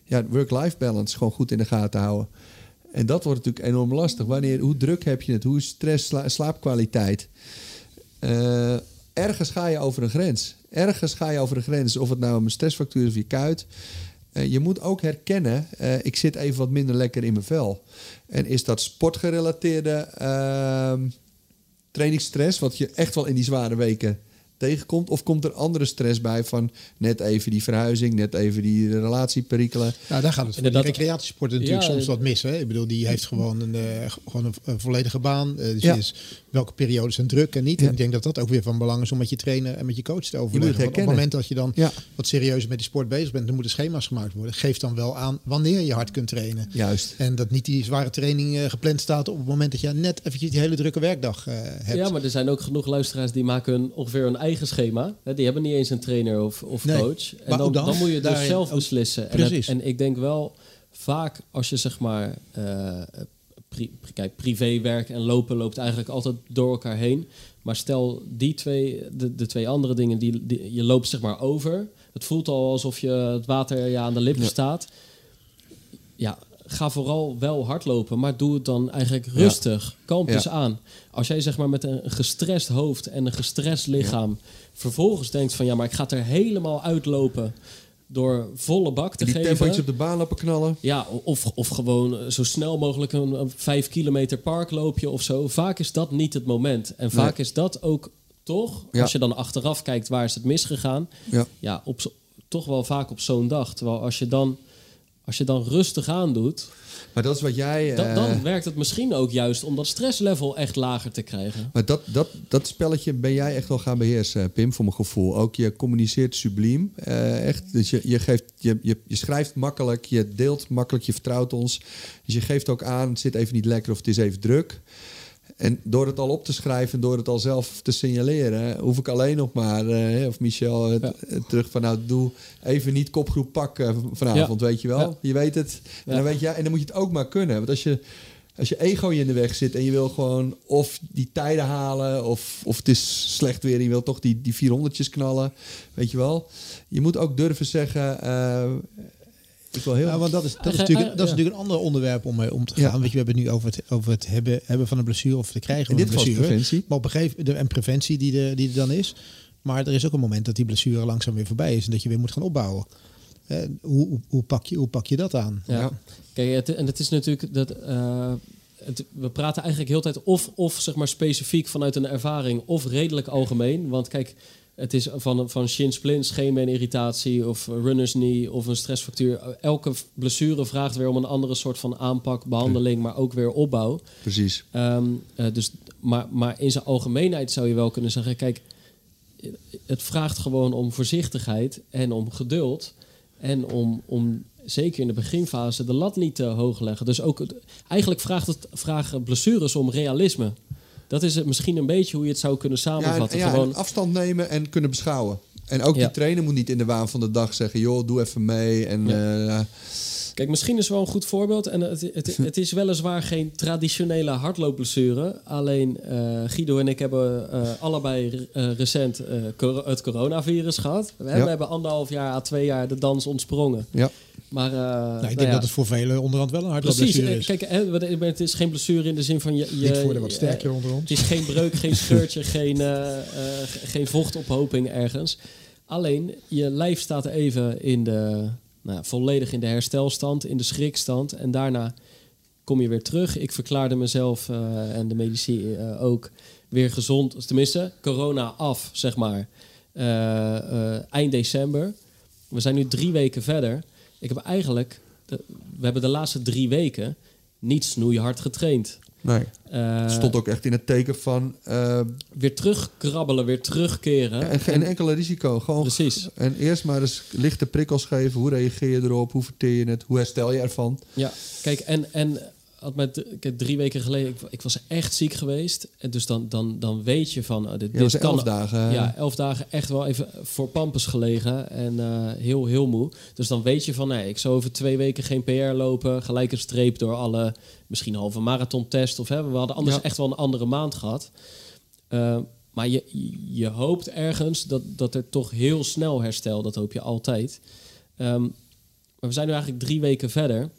ja, work-life balance gewoon goed in de gaten houden. En dat wordt natuurlijk enorm lastig. Wanneer, hoe druk heb je het? Hoe is stress, sla- slaapkwaliteit? Eh, ergens ga je over een grens. Ergens ga je over een grens. Of het nou een stressfactuur is of je kuit. Eh, je moet ook herkennen, eh, ik zit even wat minder lekker in mijn vel. En is dat sportgerelateerde ehm trainingsstress, wat je echt wel in die zware weken tegenkomt? Of komt er andere stress bij van net even die verhuizing, net even die relatieperikelen? Nou, daar gaat het voor die Inderdaad. recreatiesporten natuurlijk Ja, soms eh, wat mis. Hè? Ik bedoel, die heeft gewoon een, eh, gewoon een, een volledige baan. Eh, dus Ja. is, welke periodes zijn druk en niet. Ja. En ik denk dat dat ook weer van belang is om met je trainer en met je coach te overleggen. Op het moment dat je dan Ja. wat serieuzer met die sport bezig bent, dan moeten schema's gemaakt worden. Geef dan wel aan wanneer je hard kunt trainen. Juist. En dat niet die zware training eh, gepland staat op het moment dat je net eventjes die hele drukke werkdag eh, hebt. Ja, maar er zijn ook genoeg luisteraars die maken ongeveer hun eigen schema. Hè, Die hebben niet eens een trainer of, of Nee. coach. En dan, dan, dan moet je dus daarin zelf ook- beslissen. En, het- en ik denk wel vaak als je zeg maar... eh, pri- kijk, privéwerk en lopen loopt eigenlijk altijd door elkaar heen. Maar stel die twee, de, de twee andere dingen, die, die, je loopt zeg maar over. Het voelt al alsof je het water ja, aan de lippen Ja. staat. Ja, ga vooral wel hardlopen, maar doe het dan eigenlijk rustig. Kalm Ja. dus aan. Als jij zeg maar met een gestrest hoofd en een gestrest lichaam vervolgens denkt van ja, maar ik ga het er helemaal uitlopen door volle bak te Die geven. op de baan lopen knallen. Ja, of, of gewoon zo snel mogelijk een, een vijf kilometer parkloopje of zo. Vaak is dat niet het moment. En vaak is dat ook toch, Ja. als je dan achteraf kijkt waar is het misgegaan, Ja. ja, op, toch wel vaak op zo'n dag. Terwijl als je dan, als je dan rustig aan doet, Maar dat is wat jij... dan, eh, werkt het misschien ook juist om dat stresslevel echt lager te krijgen. Maar dat, dat, dat spelletje ben jij echt wel gaan beheersen, Pim, voor mijn gevoel. Ook je communiceert subliem. eh, echt. Dus je, je, geeft, je, je, je schrijft makkelijk, je deelt makkelijk, je vertrouwt ons. Dus je geeft ook aan, het zit even niet lekker of het is even druk. En door het al op te schrijven, door het al zelf te signaleren, hoef ik alleen nog maar, eh, of Michel, Ja. het terug van nou, doe even niet kopgroep pakken vanavond, weet je wel. Ja. Je weet het. En, dan weet je, en dan moet je het ook maar kunnen. Want als je, als je ego je in de weg zit en je wil gewoon of die tijden halen, of, of het is slecht weer en je wil toch die, die 400'tjes knallen, weet je wel. Je moet ook durven zeggen, eh, ik wil heel... Ja, want dat is, dat is, Eh, natuurlijk, eh, dat is ja. natuurlijk een ander onderwerp om mee om te Ja. gaan. Weet je, we hebben het nu over het, over het hebben, hebben van een blessure of het krijgen van dit een blessure. preventie. Maar op een gegeven de, en preventie die, de, die er dan is. Maar er is ook een moment dat die blessure langzaam weer voorbij is en dat je weer moet gaan opbouwen. Eh, hoe, hoe, hoe, pak je, hoe pak je dat aan? Ja. Ja. Kijk, het, en het is natuurlijk dat. eh, het, we praten eigenlijk heel de tijd of, of zeg maar specifiek vanuit een ervaring of redelijk algemeen. Want kijk, het is van, van shin splints, scheenbeenirritatie of runners knee of een stressfractuur. Elke blessure vraagt weer om een andere soort van aanpak, behandeling, maar ook weer opbouw. Precies. Ehm, eh, dus, maar, maar in zijn algemeenheid zou je wel kunnen zeggen: kijk, het vraagt gewoon om voorzichtigheid en om geduld. En om, om zeker in de beginfase de lat niet te hoog leggen. Dus ook, eigenlijk vraagt het, vragen blessures om realisme. Dat is het misschien een beetje hoe je het zou kunnen Ja, en, samenvatten. ja, gewoon, afstand nemen en kunnen beschouwen. En ook Ja. die trainer moet niet in de waan van de dag zeggen... joh, doe even mee. En, eh, Kijk, misschien is wel een goed voorbeeld. En het, het, het is weliswaar geen traditionele hardloopblessure. Alleen eh, Guido en ik hebben eh, allebei recent cor- het coronavirus gehad. We, Ja. we hebben anderhalf jaar à twee jaar de dans ontsprongen. ja. Maar, eh, Nou, ik nou denk ja, dat het voor velen onderhand wel een Precies. hardloopblessure eh, is. Kijk, we- het is geen blessure in de zin van je... je niet voor de wat eh, sterker onder ons. het is geen breuk, geen scheurtje, geen, eh, eh, ge- geen vochtophoping ergens. Alleen, je lijf staat even in de, nou, volledig in de herstelstand, in de schrikstand. En daarna kom je weer terug. Ik verklaarde mezelf eh, en de medici eh, ook weer gezond. Tenminste, corona af, zeg maar. eh, eh, eind december. We zijn nu drie weken verder. Ik heb eigenlijk... De, we hebben de laatste drie weken niet snoeihard getraind. Nee. Eh, stond ook echt in het teken van... eh, weer terugkrabbelen, weer terugkeren. en geen enkele risico. Gewoon Precies. En eerst maar eens lichte prikkels geven. Hoe reageer je erop? Hoe verteer je het? Hoe herstel je ervan? Ja, kijk, en, en had met, kijk, drie weken geleden, ik, ik was echt ziek geweest. En dus dan, dan, dan weet je van, oh, dit, Ja, kan... elf dagen. Ja, elf dagen echt wel even voor pampus gelegen en eh, heel, heel moe. Dus dan weet je van, nee, ik zou over twee weken geen PR lopen. Gelijk een streep door alle, misschien halve marathontest. Of hè, we hadden anders Ja. echt wel een andere maand gehad. Eh, maar je, je hoopt ergens dat, dat er toch heel snel herstel, dat hoop je altijd. Ehm, maar we zijn nu eigenlijk drie weken verder.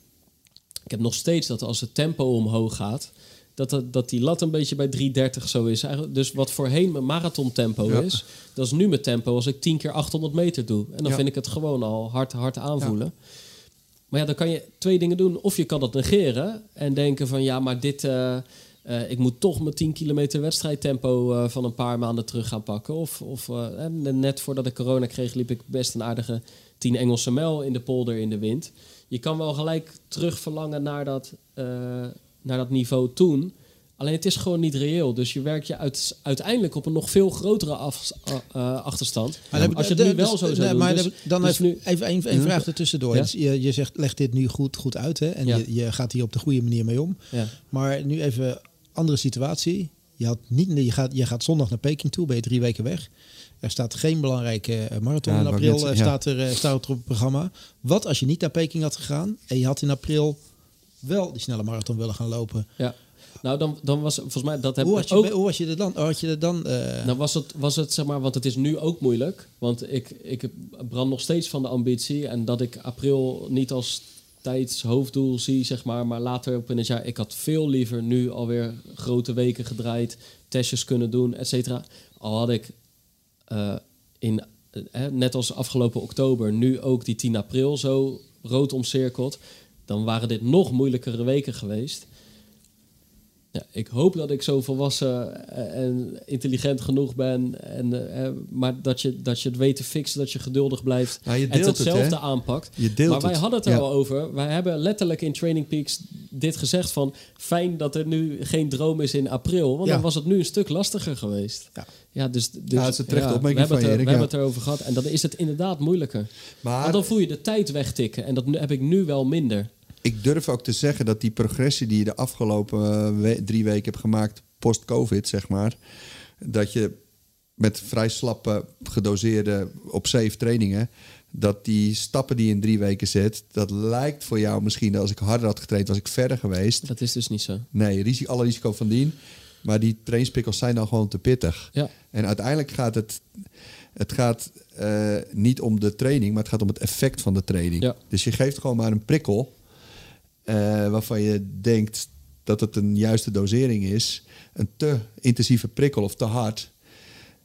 Ik heb nog steeds dat als het tempo omhoog gaat, Dat, dat, dat die lat een beetje bij 3.30 zo is. Eigenlijk, dus wat voorheen mijn marathontempo Ja. is, dat is nu mijn tempo als ik 10 keer 800 meter doe. En dan Ja. vind ik het gewoon al hard, hard aanvoelen. Maar ja, dan kan je twee dingen doen. Of je kan dat negeren en denken van ja, maar dit... eh, eh, ik moet toch mijn 10 kilometer wedstrijdtempo eh, van een paar maanden terug gaan pakken. Of, of net voordat ik corona kreeg, liep ik best een aardige 10 Engelse mijl in de polder in de wind. Je kan wel gelijk terug verlangen naar dat, eh, naar dat niveau toen. Alleen het is gewoon niet reëel. Dus je werkt je uit, uiteindelijk op een nog veel grotere af, eh, achterstand. Maar Als je het nu wel zo zou nee, doen. Maar dus- dan- dus even, nu- even een, vraag ertussendoor. Ja. Dus je, je zegt, leg dit nu goed, goed uit hè? en Ja. je, je gaat hier op de goede manier mee om. ja. Maar nu even andere situatie. Je, had niet, je, gaat, je gaat zondag naar Peking toe, ben je drie weken weg. Er staat geen belangrijke eh, marathon Ja, in april, net eh, staat, er, eh, staat er op het programma. Wat als je niet naar Peking had gegaan en je had in april wel die snelle marathon willen gaan lopen? ja. Nou, dan, dan was volgens mij dat heb Hoe had je, ook. hoe was je er dan? Had je er dan eh, Nou was het, was het, zeg maar, want het is nu ook moeilijk. Want ik, ik brand nog steeds van de ambitie. En dat ik april niet als tijdshoofddoel zie, zeg maar. Maar later op in het jaar, ik had veel liever nu alweer grote weken gedraaid. Testjes kunnen doen, et cetera. Al had ik eh, in, eh, net als afgelopen oktober, nu ook die 10 april zo rood omcirkeld. Dan waren dit nog moeilijkere weken geweest. Ja, ik hoop dat ik zo volwassen eh, en intelligent genoeg ben. En, eh, eh, maar dat je, dat je het weet te fixen, dat je geduldig blijft. Nou, je en het, hetzelfde hè? aanpakt. Je deelt maar wij het. hadden het er Ja. al over. Wij hebben letterlijk in Training Peaks dit gezegd van... fijn dat er nu geen droom is in april. Want Ja. dan was het nu een stuk lastiger geweest. Ja. Ja, dus, dus, Ja, dat is een terechte opmerking we hebben van het er, je, We Erik, hebben het erover gehad. En dan is het inderdaad moeilijker. Maar Want dan voel je de tijd wegtikken. En dat heb ik nu wel minder. Ik durf ook te zeggen dat die progressie die je de afgelopen eh, we- drie weken hebt gemaakt, post-COVID, zeg maar, dat je met vrij slappe, gedoseerde op safe trainingen, dat die stappen die je in drie weken zet, dat lijkt voor jou misschien, als ik harder had getraind, was ik verder geweest. Dat is dus niet zo. Nee, risico, alle risico van dien. Maar die trainingspikkels zijn dan gewoon te pittig. Ja. En uiteindelijk gaat het, het gaat, eh, niet om de training, maar het gaat om het effect van de training. Ja. Dus je geeft gewoon maar een prikkel eh, waarvan je denkt dat het een juiste dosering is. Een te intensieve prikkel of te hard.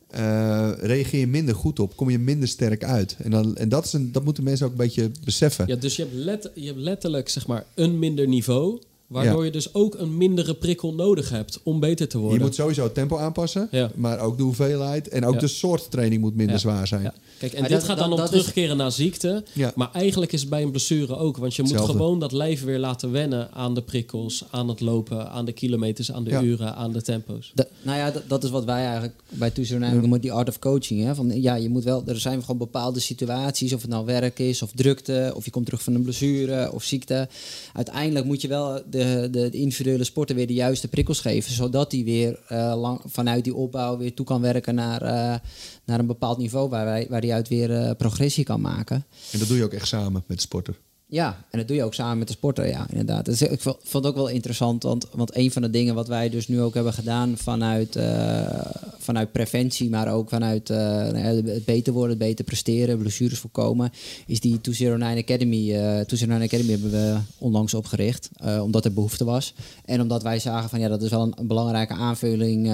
eh, reageer je minder goed op, kom je minder sterk uit. En, dan, en dat, is een, dat moeten mensen ook een beetje beseffen. Ja, dus je hebt, je hebt letterlijk zeg maar, een minder niveau. Waardoor Ja. je dus ook een mindere prikkel nodig hebt om beter te Je worden. moet sowieso het tempo aanpassen, Ja. maar ook de hoeveelheid. En ook Ja. de soort training moet minder Ja. zwaar zijn. Ja. Kijk, en Maar dit dat- gaat dan dat- om dat is- terugkeren naar ziekte. Ja. Maar eigenlijk is het bij een blessure ook. Want je moet gewoon dat lijf weer laten wennen aan de prikkels, aan het lopen, aan de kilometers, aan de Ja. uren, aan de tempo's. Nou ja, dat, is wat wij eigenlijk bij Toezicht eigenlijk noemen die art of coaching. Hè? Van, ja, je moet wel, er zijn gewoon bepaalde situaties, of het nou werk is, of drukte, of je komt terug van een blessure of ziekte. Uiteindelijk moet je wel de, de, de individuele sporter weer de juiste prikkels geven, zodat hij weer eh, lang, vanuit die opbouw weer toe kan werken naar, eh, naar een bepaald niveau waar, wij, waar hij uit weer eh, progressie kan maken. En dat doe je ook echt samen met de sporter. Ja, en dat doe je ook samen met de sporter, ja, inderdaad. Dus ik vo- vond het ook wel interessant, want, want een van de dingen wat wij dus nu ook hebben gedaan vanuit, eh, vanuit preventie, maar ook vanuit eh, nou het beter worden, het beter presteren, blessures voorkomen, is die 209 Academy. eh 209 Academy hebben we onlangs opgericht, omdat er behoefte was. En omdat wij zagen van ja, dat is wel een, belangrijke aanvulling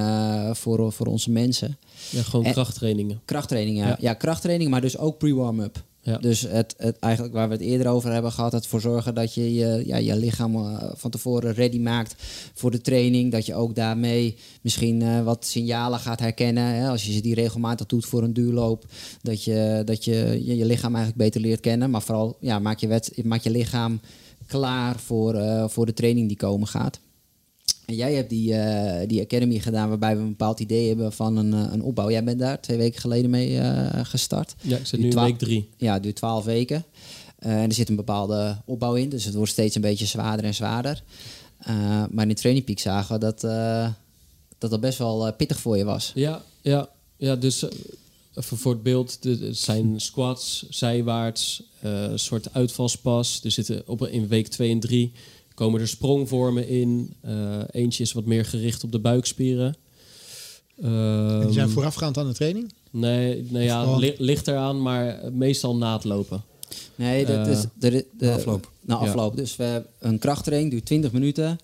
voor, voor onze mensen. Ja, gewoon En- krachttrainingen. Krachttraining, ja. Ja. ja. krachttraining, maar dus ook pre-warm-up. Ja. Dus het, het, eigenlijk waar we het eerder over hebben gehad, het voor zorgen dat je je, ja, je lichaam eh, van tevoren ready maakt voor de training. Dat je ook daarmee misschien eh, wat signalen gaat herkennen. Hè? Als je ze die regelmatig doet voor een duurloop, dat je dat je, je, lichaam eigenlijk beter leert kennen. Maar vooral ja, maak, je wet, je lichaam klaar voor, eh, voor de training die komen gaat. En jij hebt die, eh, die academy gedaan waarbij we een bepaald idee hebben van een, eh, een opbouw. Jij bent daar twee weken geleden mee eh, gestart. Ja, ik zit nu in week drie. Ja, het duurt twaalf weken. En er zit een bepaalde opbouw in, dus het wordt steeds een beetje zwaarder en zwaarder. Maar in Training Peak zagen we dat, dat dat best wel pittig voor je was. Ja, ja, ja dus even voor het beeld. Het zijn squats, zijwaarts, een soort uitvalspas. Er zitten op, in week 2 en 3 komen er sprongvormen in. Eh, eentje is wat meer gericht op de buikspieren. en die zijn Ehm, voorafgaand aan de training? Nee, nou ja, li- ligt eraan, maar meestal na het lopen. Nee, dat Eh, is de, de, na afloop. Na Ja. afloop. Dus we hebben een krachttraining, duurt 20 minuten.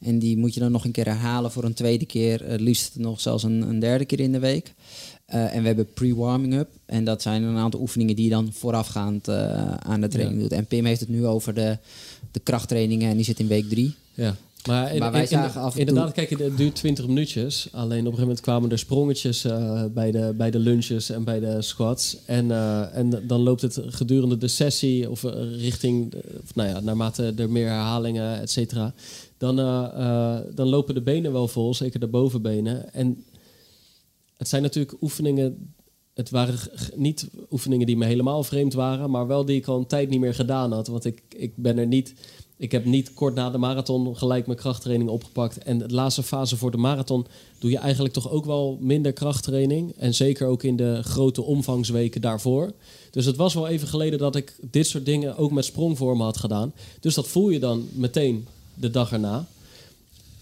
En die moet je dan nog een keer herhalen voor een tweede keer. Het liefst nog zelfs een, een derde keer in de week. Eh, en we hebben pre-warming up. En dat zijn een aantal oefeningen die je dan voorafgaand eh, aan de training doet. En Pim heeft het nu over de, de krachttrainingen en die zit in week drie. Ja. Maar, in- Maar wij in- in- zagen af en inderdaad, kijk, het duurt 20 minuutjes. Alleen op een gegeven moment kwamen er sprongetjes eh, bij, de, bij de lunches en bij de squats. En, en dan loopt het gedurende de sessie of richting, of, nou ja, naarmate er meer herhalingen, et cetera. Dan, dan lopen de benen wel vol, zeker de bovenbenen. En het zijn natuurlijk oefeningen. Het waren niet oefeningen die me helemaal vreemd waren, maar wel die ik al een tijd niet meer gedaan had. Want ik, ik ben er niet. Ik heb niet kort na de marathon gelijk mijn krachttraining opgepakt. En de laatste fase voor de marathon doe je eigenlijk toch ook wel minder krachttraining. En zeker ook in de grote omvangsweken daarvoor. Dus het was wel even geleden dat ik dit soort dingen ook met sprongvormen had gedaan. Dus dat voel je dan meteen de dag erna.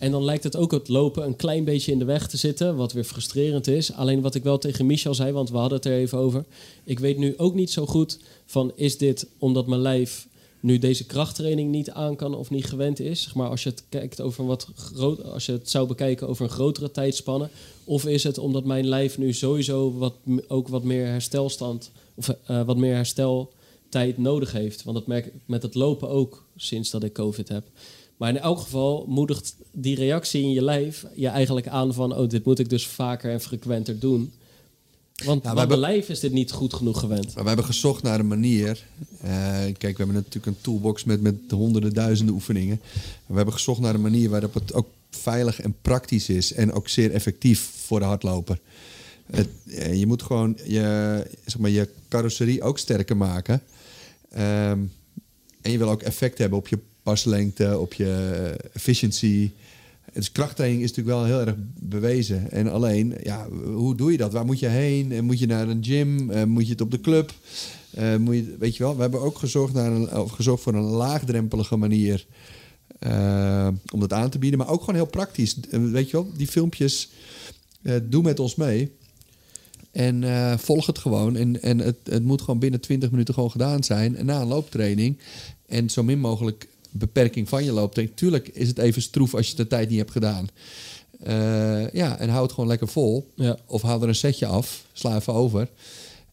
En dan lijkt het ook het lopen een klein beetje in de weg te zitten, wat weer frustrerend is. Alleen wat ik wel tegen Michel zei, want we hadden het er even over. Ik weet nu ook niet zo goed van is dit omdat mijn lijf nu deze krachttraining niet aan kan of niet gewend is. Maar als je het kijkt over wat groot, als je het zou bekijken over een grotere tijdspanne, of is het omdat mijn lijf nu sowieso wat ook wat meer herstelstand of eh, wat meer hersteltijd nodig heeft. Want dat merk ik met het lopen ook sinds dat ik COVID heb. Maar in elk geval moedigt die reactie in je lijf je eigenlijk aan van... oh, dit moet ik dus vaker en frequenter doen. Want, hebben- mijn lijf is dit niet goed genoeg gewend. Maar we hebben gezocht naar een manier. Eh, kijk, we hebben natuurlijk een toolbox met, met honderden, duizenden oefeningen. We hebben gezocht naar een manier waarop het ook veilig en praktisch is. En ook zeer effectief voor de hardloper. Het, eh, je moet gewoon je, zeg maar, je carrosserie ook sterker maken. Ehm, en je wil ook effect hebben op je paslengte, op je eh, efficiency. Dus krachttraining is natuurlijk wel heel erg bewezen. En alleen, ja, hoe doe je dat? Waar moet je heen? En Moet je naar een gym? Eh, Moet je het op de club? Eh, moet je, weet je wel, we hebben ook gezorgd, naar een, of gezorgd voor een laagdrempelige manier eh, om dat aan te bieden. Maar ook gewoon heel praktisch. Eh, weet je wel, die filmpjes, eh, doe met ons mee. En eh, volg het gewoon. En, en het, het moet gewoon binnen 20 minuten gewoon gedaan zijn. En na een looptraining. En zo min mogelijk beperking van je looptraining. Tuurlijk is het even stroef als je de tijd niet hebt gedaan. Eh, ja, en houd het gewoon lekker vol. Ja. Of haal er een setje af. Sla even over.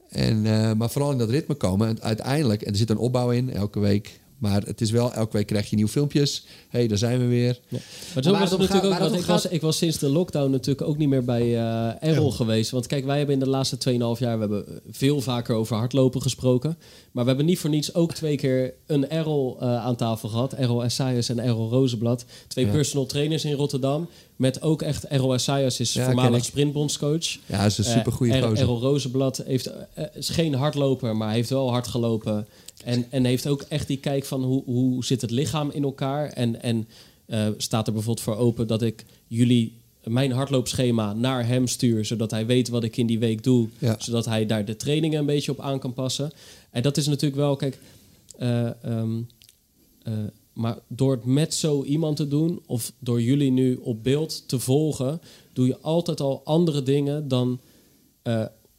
En, eh, maar vooral in dat ritme komen. En uiteindelijk, en er zit een opbouw in elke week. Maar het is wel, elke week krijg je nieuwe filmpjes. Hé, hey, daar zijn we weer. Ja. Maar zo was het natuurlijk gaat- ook. Want ik was, ik was sinds de lockdown natuurlijk ook niet meer bij eh Errol geweest. Want kijk, wij hebben in de laatste 2,5 jaar we hebben veel vaker over hardlopen gesproken. Maar we hebben niet voor niets ook twee keer een Errol eh, aan tafel gehad. Errol Essayas en Errol Rozenblad. Twee Ja. personal trainers in Rotterdam. Met ook echt Errol Essayas is voormalig sprintbondscoach. Ja, is een supergoeie Eh, Er- gozer. Errol Rozenblad heeft, is geen hardloper, maar heeft wel hard gelopen. En, en heeft ook echt die kijk van hoe, hoe zit het lichaam in elkaar. En, en eh, staat er bijvoorbeeld voor open dat ik jullie mijn hardloopschema naar hem stuur. Zodat hij weet wat ik in die week doe. Ja. Zodat hij daar de trainingen een beetje op aan kan passen. En dat is natuurlijk wel, kijk... eh, ehm, eh, maar door het met zo iemand te doen, of door jullie nu op beeld te volgen, doe je altijd al andere dingen dan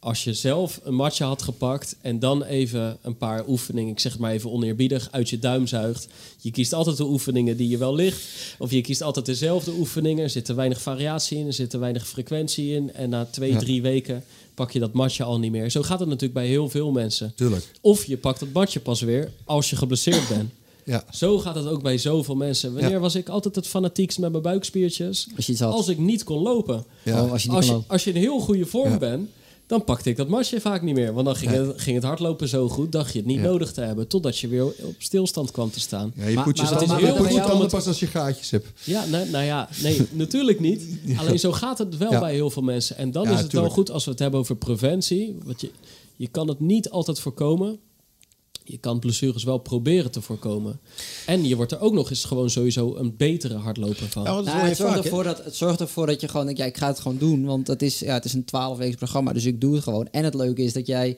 als je zelf een matje had gepakt en dan even een paar oefeningen, ik zeg het maar even oneerbiedig, uit je duim zuigt. Je kiest altijd de oefeningen die je wel ligt, of je kiest altijd dezelfde oefeningen. Er zit te weinig variatie in, er zit te weinig frequentie in. En na twee, Ja. drie weken pak je dat matje al niet meer. Zo gaat het natuurlijk bij heel veel mensen. Tuurlijk. Of je pakt het matje pas weer als je geblesseerd bent. Ja. Zo gaat het ook bij zoveel mensen. Wanneer Ja. was ik altijd het fanatiekst met mijn buikspiertjes? Als je iets had. Als ik niet kon lopen. Ja. Oh, als je niet Als je, lopen. als je in heel goede vorm Ja. bent, dan pakte ik dat matje vaak niet meer. Want dan ging, het, ging het hardlopen zo goed, dacht je het niet Ja. nodig te hebben. Totdat je weer op stilstand kwam te staan. Ja, je Maar- poet je maar- tanden- maar- je poet je tanden pas als je gaatjes hebt. Ja, nou, nou ja, nee, natuurlijk niet. Alleen zo gaat het wel Ja. bij heel veel mensen. En dan Ja, is het tuurlijk. wel goed als we het hebben over preventie. Want je, je kan het niet altijd voorkomen. Je kan blessures wel proberen te voorkomen. En je wordt er ook nog eens gewoon sowieso een betere hardloper van. Ja, Nou, het, zorgt vaak, ervoor dat, het zorgt ervoor dat je gewoon denkt, ja, ik ga het gewoon doen. Want het is, ja, het is een 12 weken programma, dus ik doe het gewoon. En het leuke is dat jij,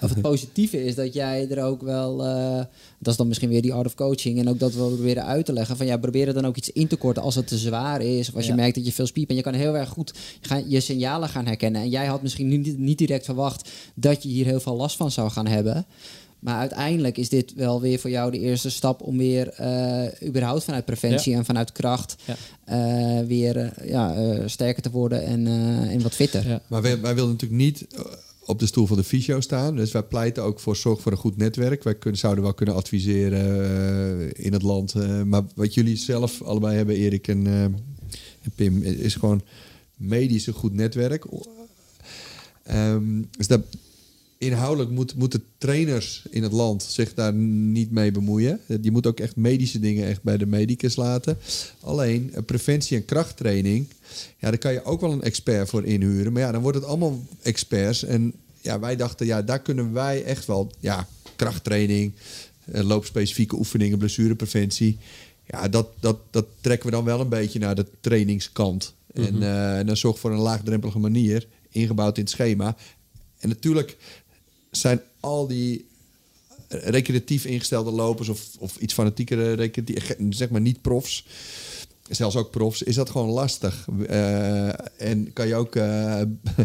of het positieve is dat jij er ook wel, eh, dat is dan misschien weer die art of coaching. En ook dat we proberen uit te leggen van ja, probeer er dan ook iets in te korten als het te zwaar is. Of als Ja. je merkt dat je veel spiep en je kan heel erg goed gaan, je signalen gaan herkennen. En jij had misschien niet, niet direct verwacht dat je hier heel veel last van zou gaan hebben. Maar uiteindelijk is dit wel weer voor jou de eerste stap om weer eh, überhaupt vanuit preventie en vanuit kracht Ja. eh, weer eh, ja, eh, sterker te worden en, eh, en wat fitter. Ja. Maar wij, wij willen natuurlijk niet op de stoel van de fysio staan. Dus wij pleiten ook voor zorg voor een goed netwerk. Wij kunnen, zouden wel kunnen adviseren in het land. eh, maar wat jullie zelf allebei hebben, Erik en, eh, en Pim, is gewoon medisch een goed netwerk. Ehm, dus dat, inhoudelijk moet, moeten trainers in het land zich daar niet mee bemoeien. Je moet ook echt medische dingen echt bij de medicus laten. Alleen eh, preventie en krachttraining, ja, daar kan je ook wel een expert voor inhuren. Maar ja, dan wordt het allemaal experts. En ja, wij dachten, ja, daar kunnen wij echt wel, ja, krachttraining, eh, loopspecifieke oefeningen, blessurepreventie. Ja, dat, dat, dat trekken we dan wel een beetje naar de trainingskant. en, eh, en dan zorg voor een laagdrempelige manier, ingebouwd in het schema. En natuurlijk zijn al die recreatief ingestelde lopers of, of iets fanatiekere, recreatief, zeg maar niet profs, zelfs ook profs, is dat gewoon lastig. Eh, en kan je ook eh,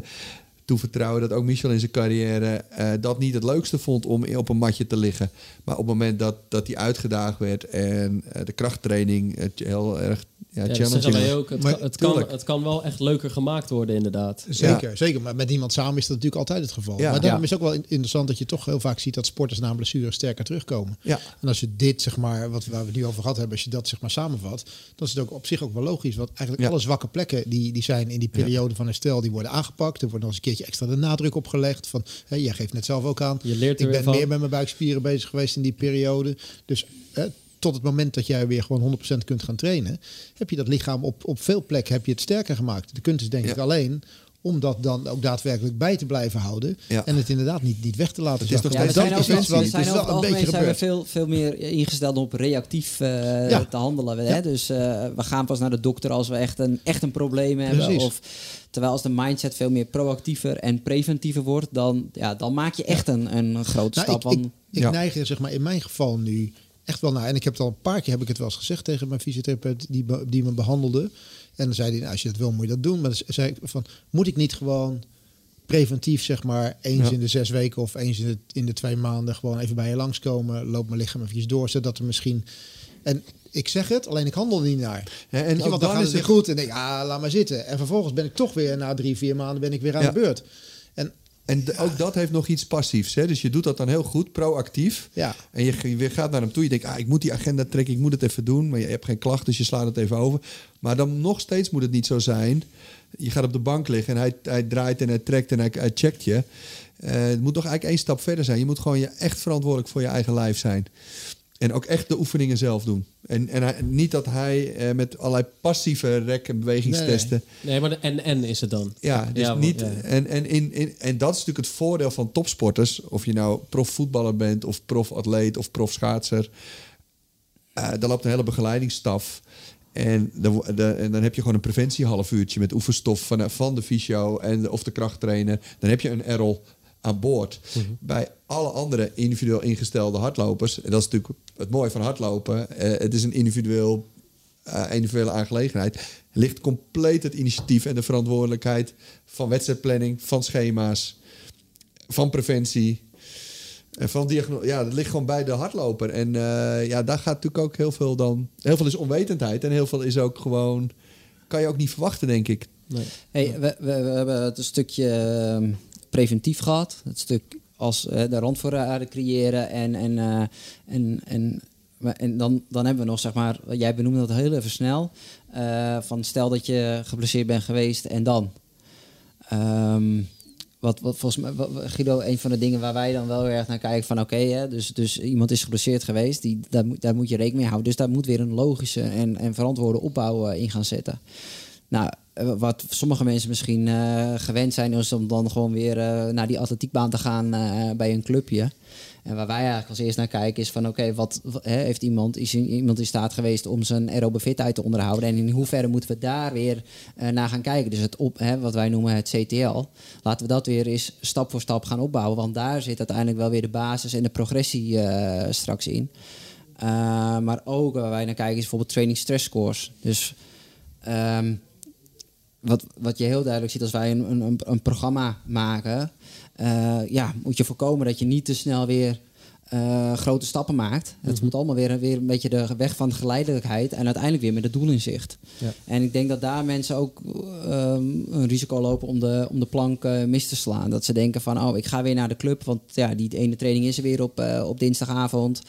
toevertrouwen dat ook Michel in zijn carrière eh, dat niet het leukste vond om op een matje te liggen. Maar op het moment dat, dat hij uitgedaagd werd en eh, de krachttraining het heel erg ja, Ja, dat challenging zeggen wij was. ook. Het, Maar kan, het, kan, het kan wel echt leuker gemaakt worden, inderdaad. Zeker, zeker. Maar met iemand samen is dat natuurlijk altijd het geval. Ja. maar daarom Ja. is het ook wel in- interessant dat je toch heel vaak ziet dat sporters na een blessure sterker terugkomen. Ja. En als je dit, zeg maar, wat waar we het nu over gehad hebben, als je dat zeg maar samenvat, dan is het ook op zich ook wel logisch. Want eigenlijk Ja. alle zwakke plekken die, die zijn in die periode van herstel, die worden aangepakt. Er wordt nog eens een keertje extra de nadruk opgelegd. Van, hè, jij geeft net zelf ook aan. Je leert er ik ben van. meer met mijn buikspieren bezig geweest in die periode. Dus hè, tot het moment dat jij weer gewoon 100% kunt gaan trainen, heb je dat lichaam op, op veel plekken heb je het sterker gemaakt. De kunst is denk Ja. ik alleen om dat dan ook daadwerkelijk bij te blijven houden. Ja. En het inderdaad niet, niet weg te laten Het is Ja, we dat zijn is iets wat zijn wel het een beetje algemeen zijn we veel, veel meer ingesteld op reactief eh, Ja. te handelen. Ja. Hè? Dus eh, we gaan pas naar de dokter als we echt een, echt een probleem hebben. Of, terwijl als de mindset veel meer proactiever en preventiever wordt, dan, ja, dan maak je echt een, een grote Nou, stap. ik, ik, want- ik Ja. neig er zeg maar in mijn geval nu echt wel naar. En ik heb het al een paar keer heb ik het wel eens gezegd tegen mijn fysiotherapeut die, die me behandelde. En dan zei hij, nou, als je dat wil, moet je dat doen. Maar dan zei ik van, moet ik niet gewoon preventief zeg maar eens Ja. in de zes weken of eens in de, in de twee maanden gewoon even bij je langskomen, loop mijn lichaam even door, zodat er misschien en ik zeg het, alleen ik handel niet naar. Ja, en je, want dan gaat is het weer goed en denk ik, ah, laat maar zitten. En vervolgens ben ik toch weer na drie, vier maanden ben ik weer aan Ja. de beurt. En En ook dat heeft nog iets passiefs. Hè? Dus je doet dat dan heel goed, proactief. ja, En je, je weer gaat naar hem toe. Je denkt, ah, ik moet die agenda trekken, ik moet het even doen. Maar je hebt geen klachten, dus je slaat het even over. Maar dan nog steeds moet het niet zo zijn. Je gaat op de bank liggen en hij, hij draait en hij trekt en hij, hij checkt je. Eh, het moet nog eigenlijk één stap verder zijn. Je moet gewoon je echt verantwoordelijk voor je eigen lijf zijn. En ook echt de oefeningen zelf doen. En, en hij- niet dat hij eh, met allerlei passieve rek- en bewegingstesten... Nee, maar de en-en is het dan. Ja, dus Ja, niet. ja. En, en, in, in, en dat is natuurlijk het voordeel van topsporters. Of je nou profvoetballer bent, of profatleet, of profschaatser. Eh daar loopt een hele begeleidingsstaf. En dan, wo- de, en dan heb je gewoon een preventiehalf uurtje met oefenstof van, van de fysio en de, of de krachttrainer. Dan heb je een Errol aan boord. Bij alle andere individueel ingestelde hardlopers, en dat is natuurlijk het mooie van hardlopen, eh, het is een individueel, eh, individuele aangelegenheid, ligt compleet het initiatief en de verantwoordelijkheid van wedstrijdplanning, van schema's, van preventie. En van diagno ja, dat ligt gewoon bij de hardloper. En eh, ja, daar gaat natuurlijk ook heel veel dan. Heel veel is onwetendheid en heel veel is ook gewoon. Kan je ook niet verwachten, denk ik. Nee. Hey, we, we, we hebben het een stukje ehm, preventief gehad. Het stuk als eh, de randvoorraden creëren. En, en, eh, en, en, en dan, dan hebben we nog, zeg maar, jij benoemde dat heel even snel. eh, van stel dat je geblesseerd bent geweest en dan. Ehm, wat, wat volgens mij, Guido, een van de dingen waar wij dan wel erg naar kijken van oké, dus, dus iemand is geblesseerd geweest, die, daar, moet, daar moet je rekening mee houden. Dus daar moet weer een logische en, en verantwoorde opbouw in gaan zetten. Nou, wat sommige mensen misschien eh, gewend zijn, is om dan gewoon weer eh, naar die atletiekbaan te gaan eh, bij een clubje. En waar wij eigenlijk als eerst naar kijken is van oké, wat heeft iemand, is iemand in staat geweest om zijn aerobe fitheid te onderhouden? En in hoeverre moeten we daar weer eh, naar gaan kijken? Dus het op, hè, wat wij noemen het CTL. Laten we dat weer eens stap voor stap gaan opbouwen. Want daar zit uiteindelijk wel weer de basis en de progressie eh, straks in. Maar ook waar wij naar kijken is bijvoorbeeld training stress scores. Dus um, wat, wat je heel duidelijk ziet als wij een, een, een programma maken, uh, ja, moet je voorkomen dat je niet te snel weer eh, grote stappen maakt. Het Mhm. moet allemaal weer, weer een beetje de weg van geleidelijkheid en uiteindelijk weer met het doel in zicht. Ja. En ik denk dat daar mensen ook ehm, een risico lopen om de, om de plank eh, mis te slaan. Dat ze denken van, oh, ik ga weer naar de club, want ja, die ene training is er weer op, eh, op dinsdagavond.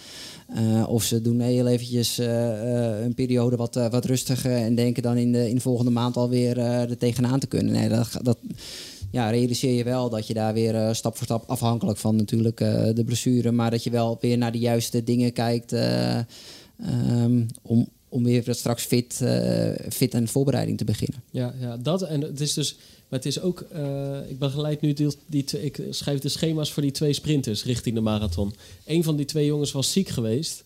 Of ze doen heel eventjes een periode wat, wat rustiger en denken dan in de, in de volgende maand alweer er tegenaan te kunnen. Nee, dat, dat ja, realiseer je wel dat je daar weer eh, stap voor stap, afhankelijk van natuurlijk eh, de blessure, maar dat je wel weer naar de juiste dingen kijkt eh, ehm, om, om weer straks fit, fit en voorbereiding te beginnen. Ja, ja, dat en het is dus. Maar het is ook. ik begeleid nu die, die ik schrijf de schema's voor die twee sprinters richting de marathon. Een van die twee jongens was ziek geweest.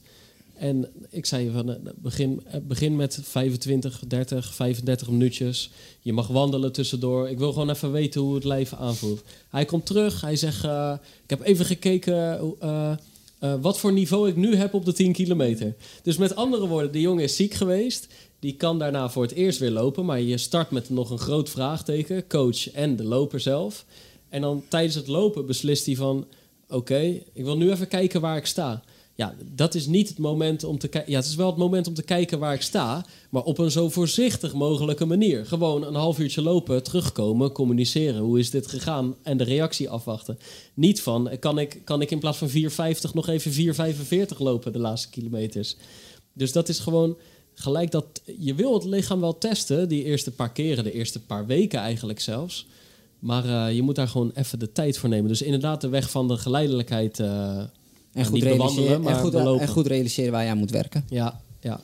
En ik zei van eh, begin, eh, begin met 25, 30, 35 minuutjes. Je mag wandelen tussendoor. Ik wil gewoon even weten hoe het lijf aanvoelt. Hij komt terug. Hij zegt: eh, Ik heb even gekeken. wat voor niveau ik nu heb op de 10 kilometer. Dus met andere woorden, de jongen is ziek geweest. Die kan daarna voor het eerst weer lopen. Maar je start met nog een groot vraagteken. Coach en de loper zelf. En dan tijdens het lopen beslist hij van... Oké, ik wil nu even kijken waar ik sta. Ja, dat is niet het moment om te kijken... Ja, het is wel het moment om te kijken waar ik sta. Maar op een zo voorzichtig mogelijke manier. Gewoon een half uurtje lopen, terugkomen, communiceren. Hoe is dit gegaan? En de reactie afwachten. Niet van, kan ik, kan ik in plaats van 4,50 nog even 4,45 lopen de laatste kilometers? Dus dat is gewoon gelijk dat... Je wil het lichaam wel testen, die eerste paar keren, de eerste paar weken eigenlijk zelfs. Maar eh, je moet daar gewoon even de tijd voor nemen. Dus inderdaad de weg van de geleidelijkheid... eh, En goed, niet bewandelen, realiseren, maar en, goed, belopen. en goed realiseren waar je aan moet werken. Ja, ja.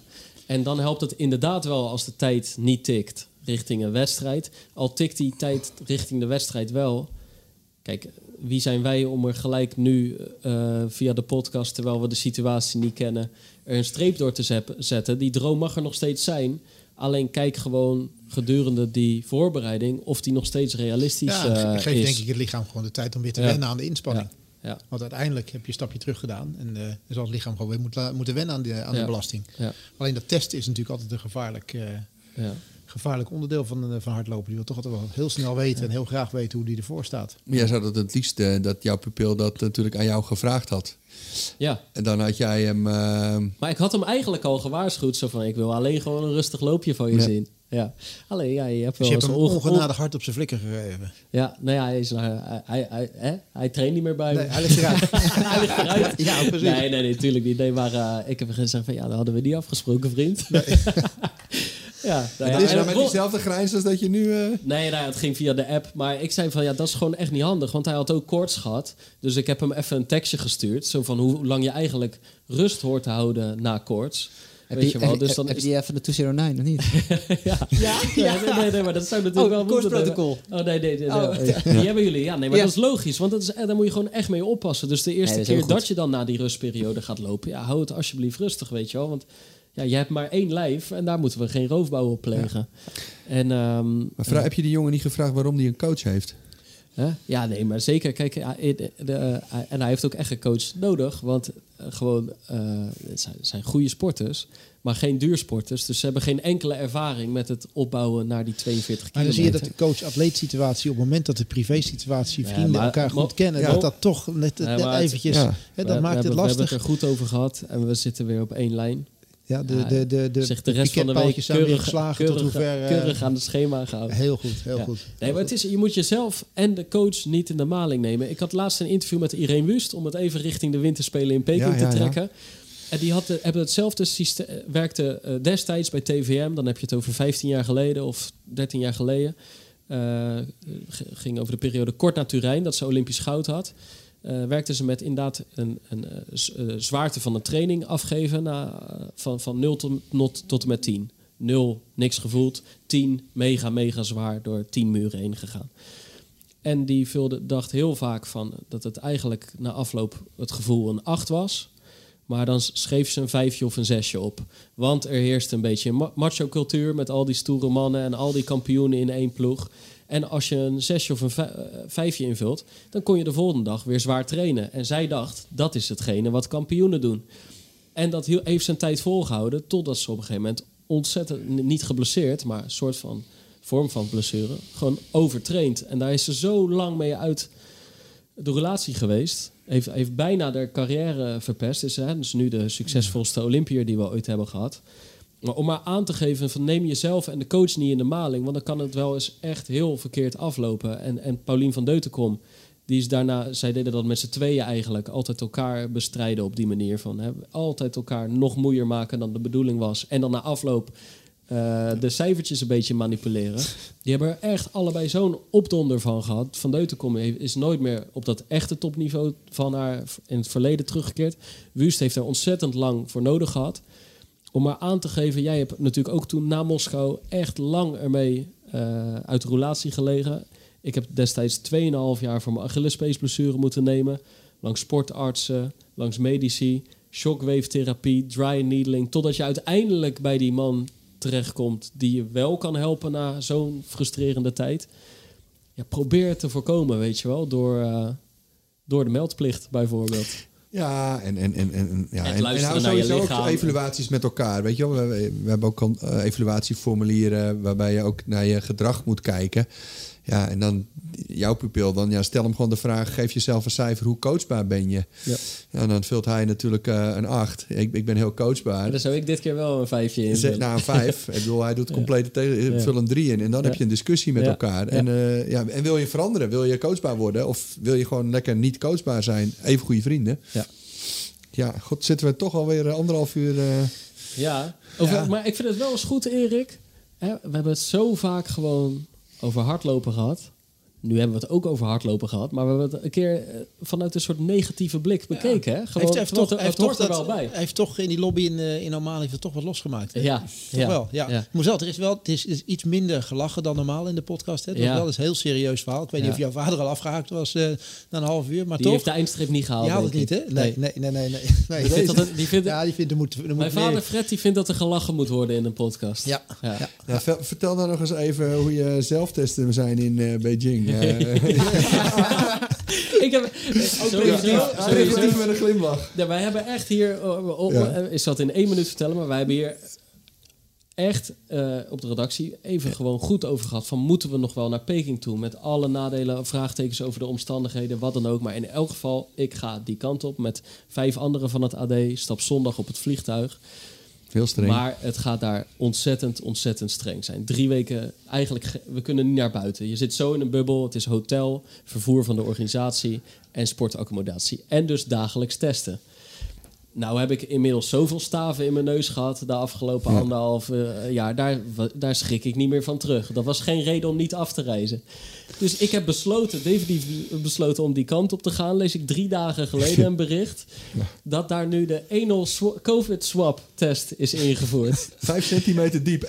En dan helpt het inderdaad wel als de tijd niet tikt richting een wedstrijd. Al tikt die tijd richting de wedstrijd wel. Kijk, wie zijn wij om er gelijk nu eh, via de podcast, terwijl we de situatie niet kennen, er een streep door te zetten? Die droom mag er nog steeds zijn. Alleen kijk gewoon gedurende die voorbereiding of die nog steeds realistisch Ja, geef is. denk ik het lichaam gewoon de tijd om weer te Ja. wennen aan de inspanning. Ja, ja, Want uiteindelijk heb je een stapje terug gedaan. En eh, dan zal het lichaam gewoon weer moeten, moeten wennen aan, de, aan Ja. de belasting. ja, Alleen dat testen is natuurlijk altijd een gevaarlijk, eh, ja. gevaarlijk onderdeel van, eh, van hardlopen. Die wil toch altijd wel heel snel weten en heel graag weten hoe die ervoor staat. Maar jij zou dat het liefst dat jouw pupil dat natuurlijk aan jou gevraagd had. ja. En dan had jij hem. Maar ik had hem eigenlijk al gewaarschuwd. Zo van, ik wil alleen gewoon een rustig loopje van je Ja. zien. Ja. Alleen, ja, je hebt Dus wel je hebt eens hem onge- ongenadig hard op zijn flikker gegeven. Ja, nou ja, hij, is naar, hij, hij, hij, hè? hij traint niet meer bij Nee, me. hij ligt eruit. hij ligt eruit. Ja, precies. Nee, nee, nee, natuurlijk niet. Nee, maar eh, ik heb gezegd van, ja, dat hadden we niet afgesproken, vriend. ja, nou ja, het is en nou met diezelfde grijns als dat je nu. eh, Nee, nou, het ging via de app. Maar ik zei van ja, dat is gewoon echt niet handig. Want hij had ook koorts gehad. Dus ik heb hem even een tekstje gestuurd. Zo van hoe lang je eigenlijk rust hoort te houden na koorts. Heb Weet je, wel? Dus dan heb is je die even de 209 of niet? ja. Ja, nee, nee, nee, maar dat zou natuurlijk Oh, wel moeten. koortsprotocol. Oh, nee, nee, nee. nee. Oh. Oh, ja. Die hebben jullie. Ja, nee, maar Ja. dat is logisch. Want dat is, eh, daar moet je gewoon echt mee oppassen. Dus de eerste keer dat je dan na die rustperiode gaat lopen... ja, hou het alsjeblieft rustig, weet je wel. Want ja, je hebt maar één lijf en daar moeten we geen roofbouw op plegen. En, ehm, Maar vra- heb je die jongen niet gevraagd waarom hij een coach heeft? Ja, nee, maar zeker. Kijk, de, eh, hij- en hij heeft ook echt een coach nodig. Want eh, gewoon, eh, het zijn, goede sporters, maar geen duursporters. Dus ze hebben geen enkele ervaring met het opbouwen naar die 42 Maar dan kilometer. zie je dat de coach-atleet situatie op het moment dat de privé-situatie, Ja, vrienden maar- elkaar maar- goed kennen, Ja. dat dat toch net, maar eventjes, We- dat maakt het hebben, We hebben lastig. het er goed over gehad en we zitten weer op één lijn. Ja, de, de, de, de, Zegt de rest van de week keurig, geslagen tot keurig, hoever... eh, keurig aan het schema gehouden. Heel goed, heel Ja. goed. Nee, maar het is, je moet jezelf en de coach niet in de maling nemen. Ik had laatst een interview met Irene Wust om het even richting de winterspelen in Peking Ja, te trekken. En die had, hebben hetzelfde systeem, werkte eh, destijds bij TVM. Dan heb je het over 15 jaar geleden of 13 jaar geleden. Eh, g- ging over de periode kort na Turijn, dat ze Olympisch goud had. Eh werkten ze met inderdaad een, een eh, eh, zwaarte van een training afgeven na, van, van 0 tot, tot en met 10. 0, niks gevoeld. 10, mega, mega zwaar door 10 muren heen gegaan. En die vulde, dacht heel vaak van dat het eigenlijk na afloop het gevoel een 8 was. Maar dan schreef ze een vijfje of een zesje op. Want er heerst een beetje een ma- macho-cultuur met al die stoere mannen en al die kampioenen in één ploeg. En als je een zesje of een eh, vijfje invult, dan kon je de volgende dag weer zwaar trainen. En zij dacht, dat is hetgene wat kampioenen doen. En dat heeft zijn tijd volgehouden totdat ze op een gegeven moment ontzettend, niet geblesseerd, maar een soort van vorm van blessure, gewoon overtraind. En daar is ze zo lang mee uit de relatie geweest. heeft, heeft bijna de carrière verpest. Is hè, dus nu de succesvolste Olympiër die we ooit hebben gehad. Maar om maar aan te geven van neem jezelf en de coach niet in de maling. Want dan kan het wel eens echt heel verkeerd aflopen. En, en Paulien van Deutenkom, die is daarna... Zij deden dat met z'n tweeën eigenlijk. Altijd elkaar bestrijden op die manier. Van, hè, altijd elkaar nog moeier maken dan de bedoeling was. En dan na afloop eh, de cijfertjes een beetje manipuleren. Die hebben er echt allebei zo'n opdonder van gehad. Van Deutenkom is nooit meer op dat echte topniveau van haar in het verleden teruggekeerd. Wust heeft er ontzettend lang voor nodig gehad. Om maar aan te geven, jij hebt natuurlijk ook toen na Moskou echt lang ermee uh, uit de roulatie gelegen. Ik heb destijds 2,5 jaar voor mijn Achillespeesblessure moeten nemen. Langs sportartsen, langs medici, shockwave therapie, dry needling. Totdat je uiteindelijk bij die man terechtkomt die je wel kan helpen na zo'n frustrerende tijd. Ja, probeer het te voorkomen, weet je wel, door, uh, door de meldplicht bijvoorbeeld. Ja, en, en, en, en, ja, en, en sowieso ook evaluaties met elkaar. Weet je wel, we, we hebben ook uh, evaluatieformulieren waarbij je ook naar je gedrag moet kijken. Ja, en dan jouw pupil, dan ja, stel hem gewoon de vraag: geef jezelf een cijfer, hoe coachbaar ben je? Ja. ja dan vult hij natuurlijk uh, een 8. Ik, ik ben heel coachbaar. dan zou ik dit keer wel een vijfje in. Zet nou een 5. ik bedoel, hij doet complete tegen. Vul een 3 in. En dan heb je een discussie met elkaar. En, uh, ja, en wil je veranderen? Wil je coachbaar worden? Of wil je gewoon lekker niet coachbaar zijn? Even goede vrienden. Ja. Ja, god, zitten we toch alweer anderhalf uur. Uh... Ja, over, maar ik vind het wel eens goed, Erik. Hè, we hebben het zo vaak gewoon over hardlopen gehad. Nu hebben we het ook over hardlopen gehad, maar we hebben het een keer eh, vanuit een soort negatieve blik bekeken. Ja. Hè? Gewoon, heeft, heeft toch, heeft toch er wel bij. Hij heeft toch in die lobby in, uh, in heeft het toch wat losgemaakt. Hè? Ja, toch ja. wel. Ja. ja. Er is wel, het is, is, iets minder gelachen dan normaal in de podcast. Hè? Dat ja. wel is een heel serieus verhaal. Ik weet niet of jouw vader al afgehaakt was uh, na een half uur, maar die toch. heeft de eindstreep niet gehaald. Ja, het niet, hè? Nee, nee, nee, nee. nee. nee. Die vindt dat, die vindt, ja, die vindt er moet. Er moet mijn vader Fred die vindt dat er gelachen moet worden in een podcast. Ja. ja. ja. vertel dan nog eens even hoe je zelftesten zijn in uh, Beijing. ik heb sowieso met een glimlach. Ja, wij hebben echt hier, op, ja. is dat in één minuut vertellen, maar wij hebben hier echt uh, op de redactie even ja. gewoon goed over gehad. Van moeten we nog wel naar Peking toe? Met alle nadelen, vraagtekens over de omstandigheden, wat dan ook. Maar in elk geval, ik ga die kant op met vijf anderen van het AD. Stap zondag op het vliegtuig. Heel streng. Maar het gaat daar ontzettend, ontzettend streng zijn. Drie weken, eigenlijk, we kunnen niet naar buiten. Je zit zo in een bubbel. Het is hotel, vervoer van de organisatie en sportaccommodatie. En dus dagelijks testen. Nou heb ik inmiddels zoveel staven in mijn neus gehad de afgelopen ja. anderhalf uh, jaar. Daar, daar schrik ik niet meer van terug. Dat was geen reden om niet af te reizen. Dus ik heb besloten, definitief besloten om die kant op te gaan. Lees ik drie dagen geleden een bericht dat daar nu de 1-0 COVID-swap-test is ingevoerd. Vijf centimeter diep, 1-0.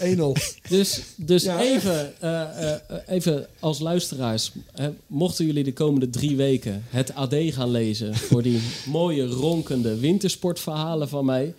Dus, dus ja, even, uh, uh, even als luisteraars, hè, mochten jullie de komende drie weken het AD gaan lezen voor die mooie ronkende wintersportverhalen van mij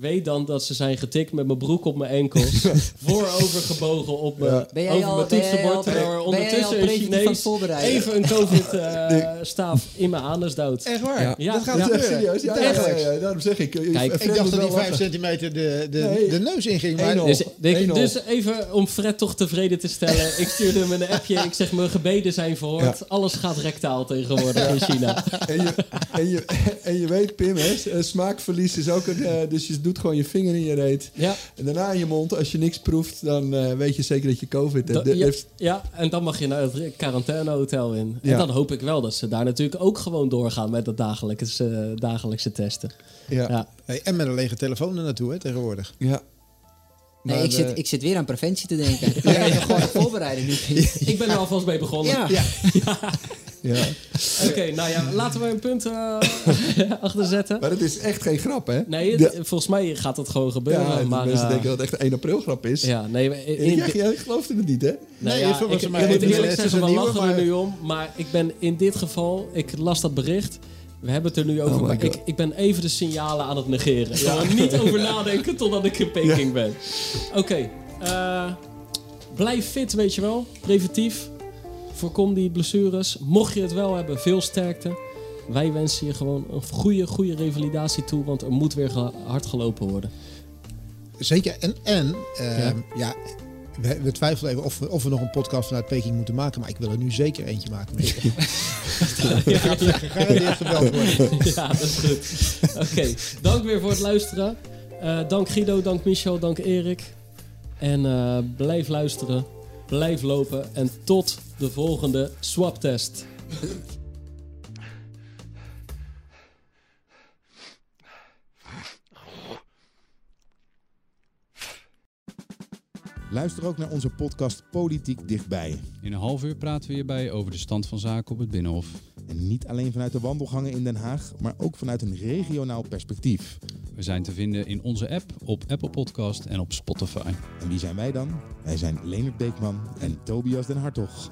weet dan dat ze zijn getikt met mijn broek op mijn enkels. voorovergebogen op mijn, ja. ben over al, mijn toetsenbord. Terwijl er ondertussen een Chinees even een COVID-staaf uh, in mijn anus duwt. Echt waar? Ja. ja. Dat gaat ja. echt serieus. Ja, echt. Ja, ja, daarom zeg ik. Kijk, ik dacht dat die 5 centimeter de, de, nee. de neus inging. Maar dus, denk, dus even om Fred toch tevreden te stellen. ik stuurde hem een appje. Ik zeg, mijn gebeden zijn verhoord. Alles gaat rectaal tegenwoordig in China. En je, en je, en je weet, Pim, hè, smaakverlies is ook een... Dus je doet gewoon je vinger in je reet. Ja. En daarna in je mond. Als je niks proeft, dan uh, weet je zeker dat je COVID hebt. Da, ja, ja, en dan mag je naar het quarantainehotel in. Ja. En dan hoop ik wel dat ze daar natuurlijk ook gewoon doorgaan met dat dagelijkse, uh, dagelijkse testen. Ja. ja. Hey, en met een lege telefoon er naartoe, hè, tegenwoordig. Ja. Nee, maar ik, de... zit, ik zit weer aan preventie te denken. Ik ben ja. gewoon ik ben er alvast mee begonnen. Ja. ja. ja. Oké, okay, nou ja, laten we een punt uh, achter zetten. Maar het is echt geen grap, hè? Nee, het, ja. volgens mij gaat dat gewoon gebeuren. Ja, maar, mensen uh, denken dat het echt een 1 april grap is. Ja, nee, in, ja, jij geloofde het niet, hè? Nee, nee ja, ik, ik moet eerlijk zeggen, we lachen er nu om. Maar ik ben in dit geval, ik las dat bericht... We hebben het er nu over, oh maar ik, ik ben even de signalen aan het negeren. Ik ja. er niet over nadenken totdat ik in Peking ja. ben. Oké, okay, uh, blijf fit, weet je wel. Preventief. Voorkom die blessures. Mocht je het wel hebben, veel sterkte. Wij wensen je gewoon een goede, goede revalidatie toe, want er moet weer hard gelopen worden. Zeker. En, en uh, ja. ja we, we twijfelen even of we, of we nog een podcast vanuit Peking moeten maken. Maar ik wil er nu zeker eentje maken. Gebeld worden. ja, dat is goed. Oké, dank weer voor het luisteren. Eh, dank Guido, dank Michel, dank Erik. En eh, blijf luisteren, blijf lopen en tot de volgende swaptest. Luister ook naar onze podcast Politiek Dichtbij. In een half uur praten we hierbij over de stand van zaken op het Binnenhof. En niet alleen vanuit de wandelgangen in Den Haag, maar ook vanuit een regionaal perspectief. We zijn te vinden in onze app, op Apple Podcast en op Spotify. En wie zijn wij dan? Wij zijn Leonard Beekman en Tobias den Hartog.